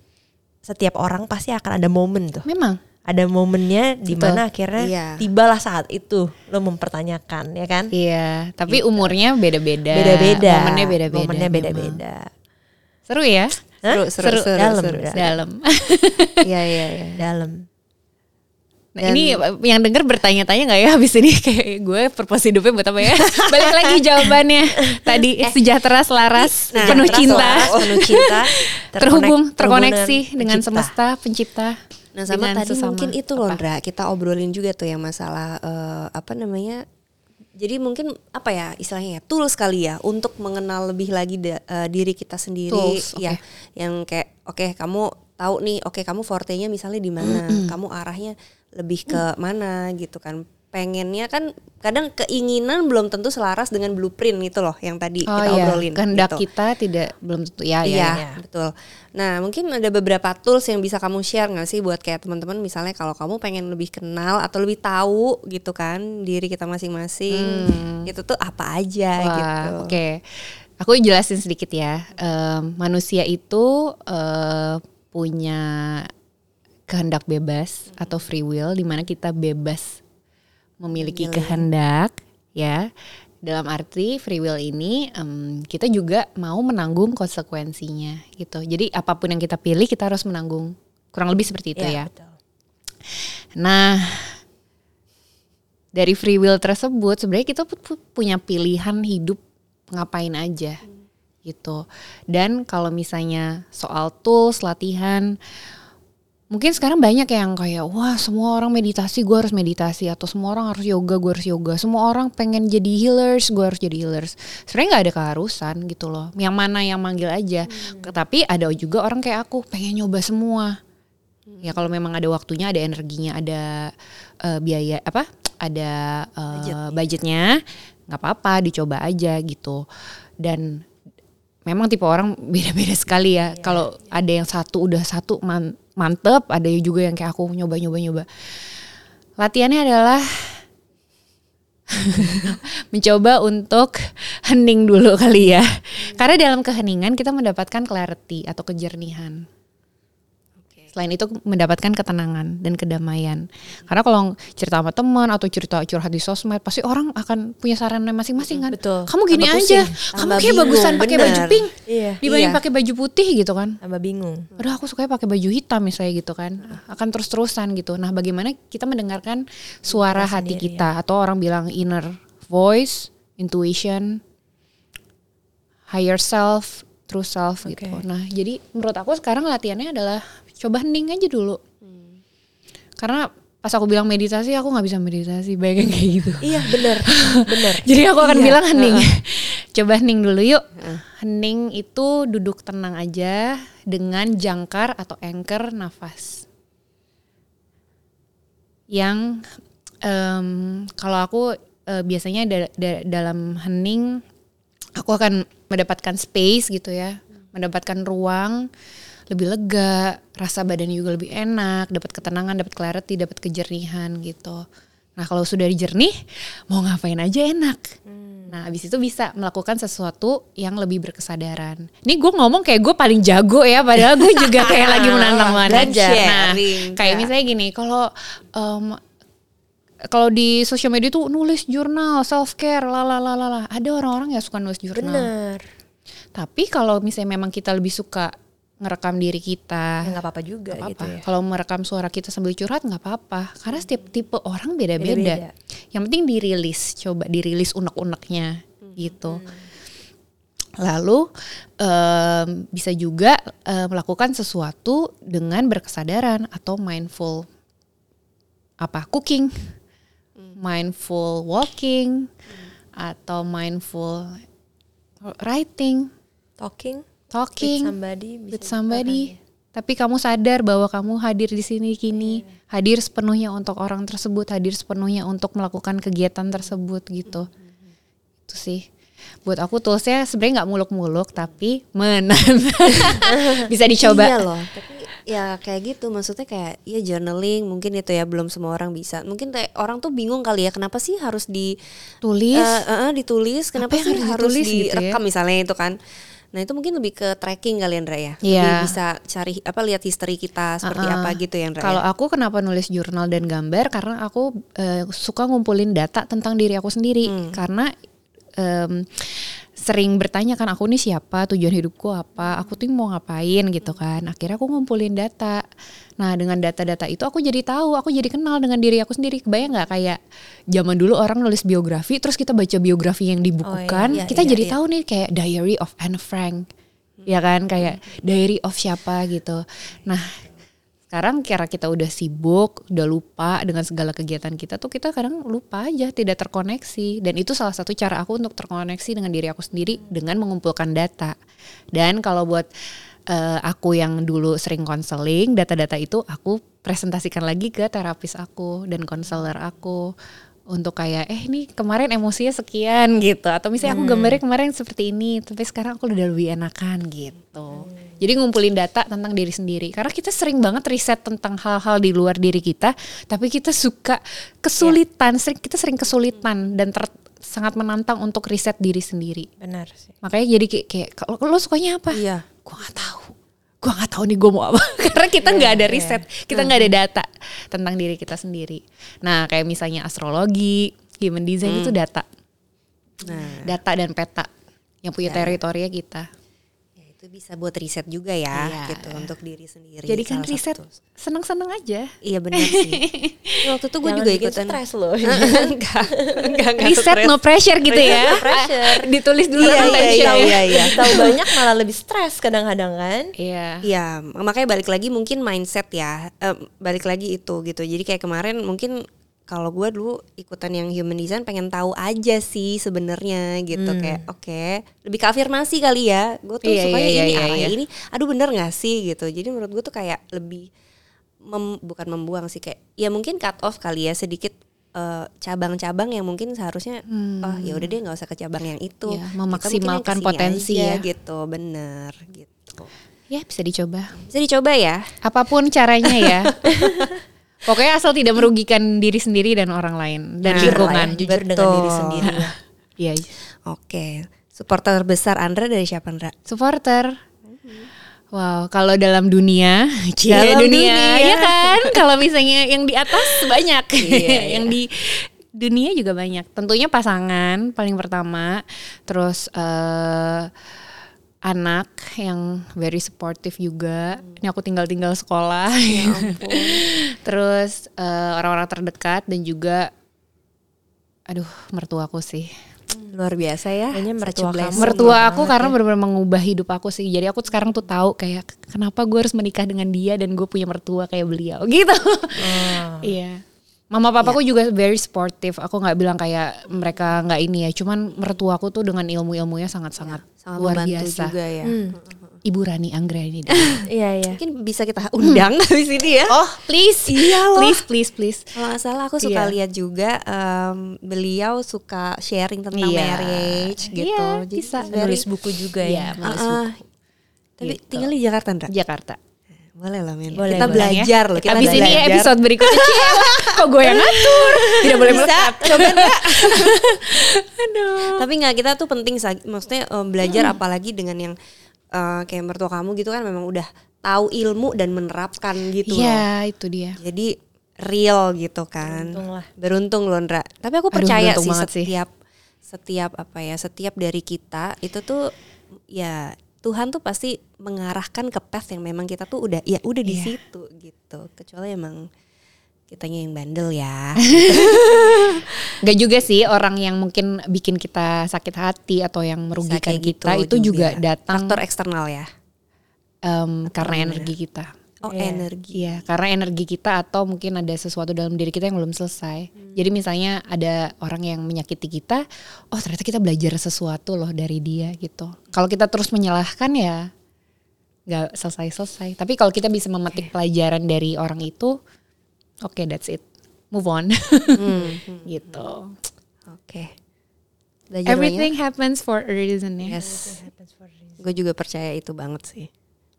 setiap orang pasti akan ada momen tuh. Memang. Ada momennya di mana akhirnya Iya. tibalah saat itu lo mempertanyakan ya kan? Iya, tapi umurnya beda-beda. Beda-beda. Momennya beda-beda. Momennya beda-beda. Seru ya? Seru, seru, seru, Dalam, seru. dalam. Dalam. Iya, iya, iya. Dalam. Nah, ini yang denger bertanya-tanya nggak ya habis ini kayak gue purpose hidupnya buat apa ya? Balik lagi jawabannya tadi sejahtera selaras Nah, penuh cinta Selaras, penuh cinta, terhubung terkonek- terkoneksi dengan pencipta. semesta pencipta Nah sama dengan tadi sesama. mungkin itu Apa? loh Ndra, kita obrolin juga tuh yang masalah eh, apa namanya jadi mungkin apa ya istilahnya ya tools kali ya untuk mengenal lebih lagi da- eh, diri kita sendiri. Tools, ya yang kayak oke kamu tahu nih oke kamu fortenya misalnya di mana kamu arahnya lebih ke mana gitu kan pengennya kan kadang keinginan belum tentu selaras dengan blueprint itu loh yang tadi Oh kita iya, obrolin kehendak gitu. kita tidak belum tentu ya ya, Iya, ya. betul. Nah, mungkin ada beberapa tools yang bisa kamu share nggak sih buat kayak teman-teman misalnya kalau kamu pengen lebih kenal atau lebih tahu gitu kan diri kita masing-masing. Itu tuh apa aja Wah, gitu. Oke, aku jelasin sedikit ya. Em, manusia itu eh, punya kehendak bebas atau free will, di mana kita bebas memiliki kehendak, ya. Dalam arti free will ini em, kita juga mau menanggung konsekuensinya, gitu. Jadi apa pun yang kita pilih kita harus menanggung. Kurang lebih seperti itu ya. betul. Nah, dari free will tersebut sebenarnya kita pu- pu- punya pilihan hidup ngapain aja gitu. Dan kalau misalnya soal tools, latihan, mungkin sekarang banyak yang kayak wah semua orang meditasi gue harus meditasi. Atau semua orang harus yoga gue harus yoga. Semua orang pengen jadi healers gue harus jadi healers. Sebenarnya nggak ada keharusan gitu loh. Yang mana yang manggil aja. Tapi ada juga orang kayak aku pengen nyoba semua. Ya kalau memang ada waktunya ada energinya ada eh, biaya apa? Ada eh, budgetnya nggak apa-apa dicoba aja gitu. Dan memang tipe orang beda-beda sekali ya. Kalau ada yang satu udah satu man- mantep ada juga yang kayak aku nyoba nyoba nyoba latihannya adalah mencoba untuk hening dulu kali ya. Karena dalam keheningan kita mendapatkan clarity atau kejernihan Selain itu mendapatkan ketenangan dan kedamaian. Karena kalau cerita sama teman atau cerita curhat di sosmed, pasti orang akan punya sarannya masing-masing kan. Betul. Kamu gini Tambah aja, pusing. kamu kayak bagusan pakai baju pink Iya. dibanding Iya. pakai baju putih gitu kan. Tambah bingung. Aduh aku sukanya pakai baju hitam misalnya gitu kan. Akan terus-terusan gitu. Nah, bagaimana kita mendengarkan suara hati kita atau orang bilang inner voice, intuition, higher self, true self gitu. Nah, jadi menurut aku sekarang latihannya adalah coba hening aja dulu. Karena pas aku bilang meditasi aku nggak bisa meditasi bayangin kayak gitu. Iya benar, benar. Jadi aku akan Iya, bilang hening. Coba hening dulu yuk. Hening itu duduk tenang aja dengan jangkar atau anchor nafas. Yang em, kalau aku eh, biasanya da- da- dalam hening aku akan mendapatkan space gitu ya, mendapatkan ruang lebih lega, rasa badan juga lebih enak, dapat ketenangan, dapat clarity, dapat kejernihan gitu. Nah kalau sudah jernih, mau ngapain aja enak. Nah abis itu bisa melakukan sesuatu yang lebih berkesadaran. Ini gue ngomong kayak gue paling jago ya, padahal gue juga kayak lagi menantang. Belajar. Nah kayak ya. misalnya gini, kalau em, kalau di sosial media tuh nulis jurnal self care, lalalala. Ada orang-orang yang suka nulis jurnal. Benar. Tapi kalau misalnya memang kita lebih suka ngerekam diri kita, Ya nggak apa-apa juga nggak gitu apa-apa. ya. Kalau merekam suara kita sambil curhat nggak apa-apa. Karena setiap tipe orang beda-beda. Yang penting dirilis, coba dirilis unek-uneknya gitu. Lalu em, bisa juga em, melakukan sesuatu dengan berkesadaran atau mindful. Apa? Cooking, mindful walking, atau mindful writing, Talking, talking with somebody, bisa with somebody. juga kan ya. Tapi kamu sadar bahwa kamu hadir di sini kini, hadir sepenuhnya untuk orang tersebut, hadir sepenuhnya untuk melakukan kegiatan tersebut gitu. Itu sih. Buat aku toolsnya sebenarnya nggak muluk-muluk tapi menan. Bisa dicoba. Iya loh, tapi ya kayak gitu maksudnya kayak ya journaling mungkin itu ya belum semua orang bisa. Mungkin kayak orang tuh bingung kali ya kenapa sih harus di Tulis. eh, eh, eh, ditulis, kenapa yang sih harus harus ditulis gitu ya? direkam misalnya itu kan. Nah, itu mungkin lebih ke tracking kali Andra ya. Iya. Lebih bisa cari apa lihat history kita seperti Uh-uh. apa gitu ya Andra. ya? Kalau aku kenapa nulis jurnal dan gambar karena aku eh, suka ngumpulin data tentang diri aku sendiri Hmm. karena em, sering bertanya kan aku nih siapa, tujuan hidupku apa, aku tuh mau ngapain gitu kan. Akhirnya aku ngumpulin data. Nah dengan data-data itu aku jadi tahu, aku jadi kenal dengan diri aku sendiri. Kebayang nggak kayak zaman dulu orang nulis biografi, terus kita baca biografi yang dibukukan, iya, kita iya, jadi iya. tahu nih kayak Diary of Anne Frank, ya kan kayak Diary of siapa gitu. Nah sekarang kira kita udah sibuk, udah lupa dengan segala kegiatan kita tuh kita kadang lupa aja, tidak terkoneksi. Dan itu salah satu cara aku untuk terkoneksi dengan diri aku sendiri dengan mengumpulkan data. Dan kalau buat eh, aku yang dulu sering konseling, data-data itu aku presentasikan lagi ke terapis aku dan konselor aku untuk kayak eh ini kemarin emosinya sekian gitu. Atau misalnya aku gambarnya kemarin seperti ini tapi sekarang aku udah lebih enakan gitu. Jadi ngumpulin data tentang diri sendiri. Karena kita sering banget riset tentang hal-hal di luar diri kita tapi kita suka kesulitan sering kita sering kesulitan dan ter- sangat menantang untuk riset diri sendiri. Benar sih. makanya jadi kayak, kayak kalau lo sukanya apa? Iya. gua nggak tahu gua nggak tahu nih gue mau apa. Karena kita nggak ada riset kita nggak ada data tentang diri kita sendiri. Nah kayak misalnya astrologi human design itu data. Nah, data dan peta yang punya teritorinya kita itu bisa buat riset juga ya, Iya. gitu untuk diri sendiri. jadi kan riset seneng-seneng aja Iya benar sih. Waktu itu gue juga ikutan. stres loh. enggak, enggak, enggak riset no pressure gitu ya No pressure. ditulis dulu Iya, kan iya, tension iya, iya, iya. Tahu banyak malah lebih stres kadang-kadang kan. iya Iya, makanya balik lagi mungkin mindset ya, Eh, balik lagi itu gitu. Jadi kayak kemarin mungkin kalau gue dulu ikutan yang human design pengen tahu aja sih sebenarnya gitu. Kayak oke lebih ke afirmasi kali ya. Gue tuh Iya, sukanya iya, ini arahnya iya. ini. Aduh bener gak sih gitu. Jadi menurut gue tuh kayak lebih mem- bukan membuang sih kayak ya mungkin cut off kali ya sedikit eh, cabang-cabang yang mungkin seharusnya oh ya udah deh nggak usah ke cabang yang itu. Yang memaksimalkan potensi aja ya. gitu. Bener gitu. Ya bisa dicoba. Bisa dicoba ya. Apa pun caranya ya pokoknya asal tidak merugikan diri sendiri dan orang lain dan Nah, lingkungan lah ya, jujur dengan Betul. diri sendiri. ya. Iya, Oke, supporter terbesar Andra dari siapa Andra? supporter. Wow, kalau dalam dunia, cie Dalam dunia, dunia. ya kan? Kalau misalnya yang di atas banyak, Iya, yang di dunia juga banyak. Tentunya pasangan paling pertama, terus eh anak yang very supportive juga. Ini aku tinggal-tinggal sekolah. terus eh, orang-orang terdekat dan juga, aduh, mertuaku sih. Luar biasa ya. Kayaknya mertua kamu mertua aku karena benar-benar mengubah hidup aku sih jadi aku sekarang tuh tahu kayak kenapa gue harus menikah dengan dia dan gue punya mertua kayak beliau gitu iya mama papaku juga very supportive aku nggak bilang kayak mereka nggak ini ya cuman mertuaku tuh dengan ilmu-ilmunya sangat-sangat Sangat luar biasa juga ya. ibu Rani Anggreni Iya iya. Mungkin bisa kita undang habis ini ya. oh please Iya loh. please please please Kalau nggak salah aku suka Iya. lihat juga em, beliau suka sharing tentang Iya. marriage gitu. Iya, Jadi bisa. Nulis buku juga Iya, ya. menulis Ah, ah. buku. Tapi Gitu. tinggal di Jakarta Andra. Jakarta Boleh lah men. Boleh, kita boleh. belajar loh. Kita Abis ini belajar. episode berikutnya Cie, kok gue yang ngatur tidak boleh Bisa, melekat coba enggak? aduh Tapi nggak kita tuh penting maksudnya em, belajar apalagi dengan yang eh, kayak mertua kamu gitu kan memang udah tahu ilmu dan menerapkan gitu loh. Iya, itu dia. Jadi real gitu kan. Beruntung lah. Beruntung loh Ndra. Tapi aku Aduh, percaya beruntung sih banget sih. setiap setiap apa ya, setiap dari kita itu tuh ya Tuhan tuh pasti mengarahkan ke path yang memang kita tuh udah ya udah di Iya. situ gitu. Kecuali emang kitanya yang bandel ya. Gak juga sih orang yang mungkin bikin kita sakit hati atau yang merugikan kayak kita gitu itu juga, datang faktor eksternal ya. em, karena energi kita. Oh, Iya. energi. Iya, karena energi kita atau mungkin ada sesuatu dalam diri kita yang belum selesai. Jadi misalnya ada orang yang menyakiti kita, oh ternyata kita belajar sesuatu loh dari dia gitu. Kalau kita terus menyalahkan ya nggak selesai-selesai. Tapi kalau kita bisa memetik pelajaran dari orang itu, oke that's it, move on, gitu. Oke. Belajar Everything happens for a reason ya. Yes. Gue juga percaya itu banget sih.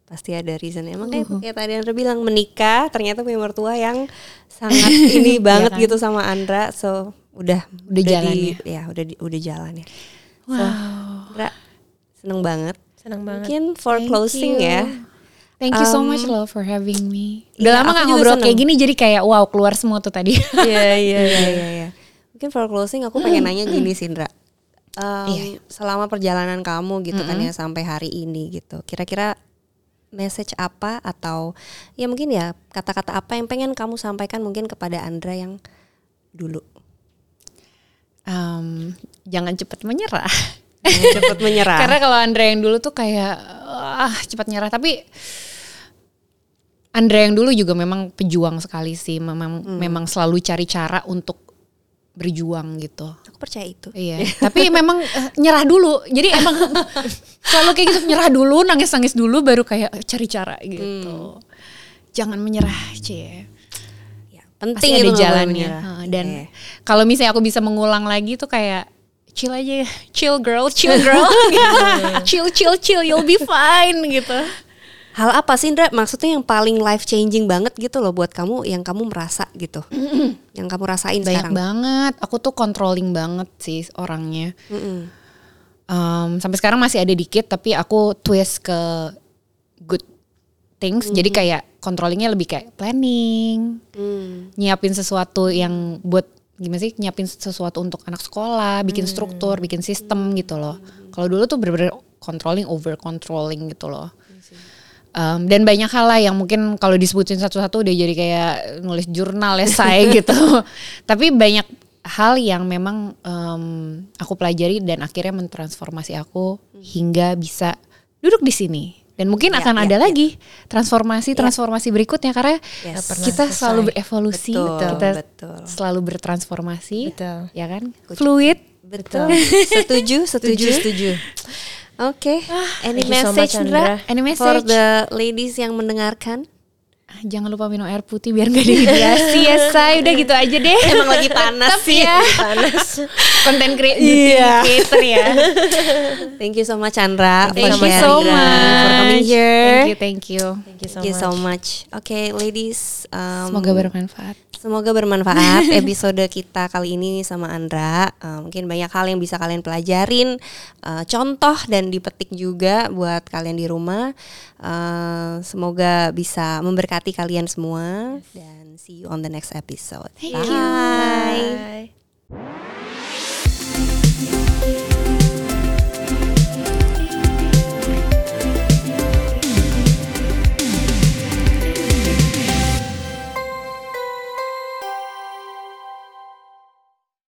Pasti ada reason. Emang kayak, Uh-huh. kayak tadi Andra bilang menikah ternyata punya mertua yang sangat ini banget kan? gitu sama Andra. So udah Udah jalan di, ya udah di, udah jalan ya. So, Wow. Andra seneng banget. Senang banget. Mungkin for Thank closing you. ya. Thank you so Um, much loh for having me. iya, Udah lama aku gak ngobrol seneng. kayak gini jadi kayak wow keluar semua tuh tadi. Iya iya iya iya. iya. Mungkin for closing aku pengen nanya gini sih Indra. em, Iya, iya. selama perjalanan kamu gitu kan ya sampai hari ini gitu. Kira-kira message apa atau ya mungkin ya kata-kata apa yang pengen kamu sampaikan mungkin kepada Andra yang dulu Em, jangan cepat menyerah. cepat menyerah. Karena kalau Andra yang dulu tuh kayak ah cepat nyerah tapi Andra yang dulu juga memang pejuang sekali sih, memang memang selalu cari cara untuk berjuang gitu. Aku percaya itu. Iya, tapi memang eh, nyerah dulu. Jadi emang selalu kayak gitu nyerah dulu, nangis-nangis dulu baru kayak cari cara gitu. Jangan menyerah, Cie. Ya, Pasti penting ada itu nggak boleh jalannya. menyerah. Dan Oke. kalau misalnya aku bisa mengulang lagi tuh kayak chill aja, chill girl, chill girl, chill chill chill, you'll be fine gitu. Hal apa sih Indra maksudnya yang paling life changing banget gitu loh buat kamu yang kamu merasa gitu. yang kamu rasain Banyak sekarang. banget. Aku tuh controlling banget sih orangnya. Um, sampai sekarang masih ada dikit, tapi aku twist ke good things. Jadi kayak controllingnya lebih kayak planning, Hmm. nyiapin sesuatu yang buat gimana sih nyiapin sesuatu untuk anak sekolah, bikin struktur, bikin sistem gitu loh. Kalau dulu tuh bener-bener controlling over controlling gitu loh. Um, dan banyak hal lah yang mungkin kalau disebutin satu-satu udah jadi kayak nulis jurnal esai gitu. Tapi banyak hal yang memang um, aku pelajari dan akhirnya mentransformasi aku hingga bisa duduk di sini. Dan mungkin Ya, akan ya, ada ya. lagi transformasi transformasi berikutnya karena Yes. pernah kita selesai. selalu berevolusi, Betul, kita betul. selalu bertransformasi, Betul. ya kan? Fluid. Betul. setuju, setuju. setuju. Oke. Any thank you so message much, Indra? Andra. Any For message? the ladies yang mendengarkan. Jangan lupa minum air putih biar gak dehidrasi ya say. Udah gitu aja deh. Emang lagi panas sih ya. Panas. Konten cre- Iya. creator ya. Thank you so much Chandra Thank for you sharing, so for much. coming here. Thank you, thank you. Thank you so Thank you so much. Oke, ladies. um, Semoga bermanfaat. Semoga bermanfaat episode kita kali ini sama Andra. Eh, mungkin banyak hal yang bisa kalian pelajarin, eh, contoh dan dipetik juga buat kalian di rumah. Eh, semoga bisa memberkati memberkati kalian semua dan see you on the next episode. Thank Bye. You. Bye.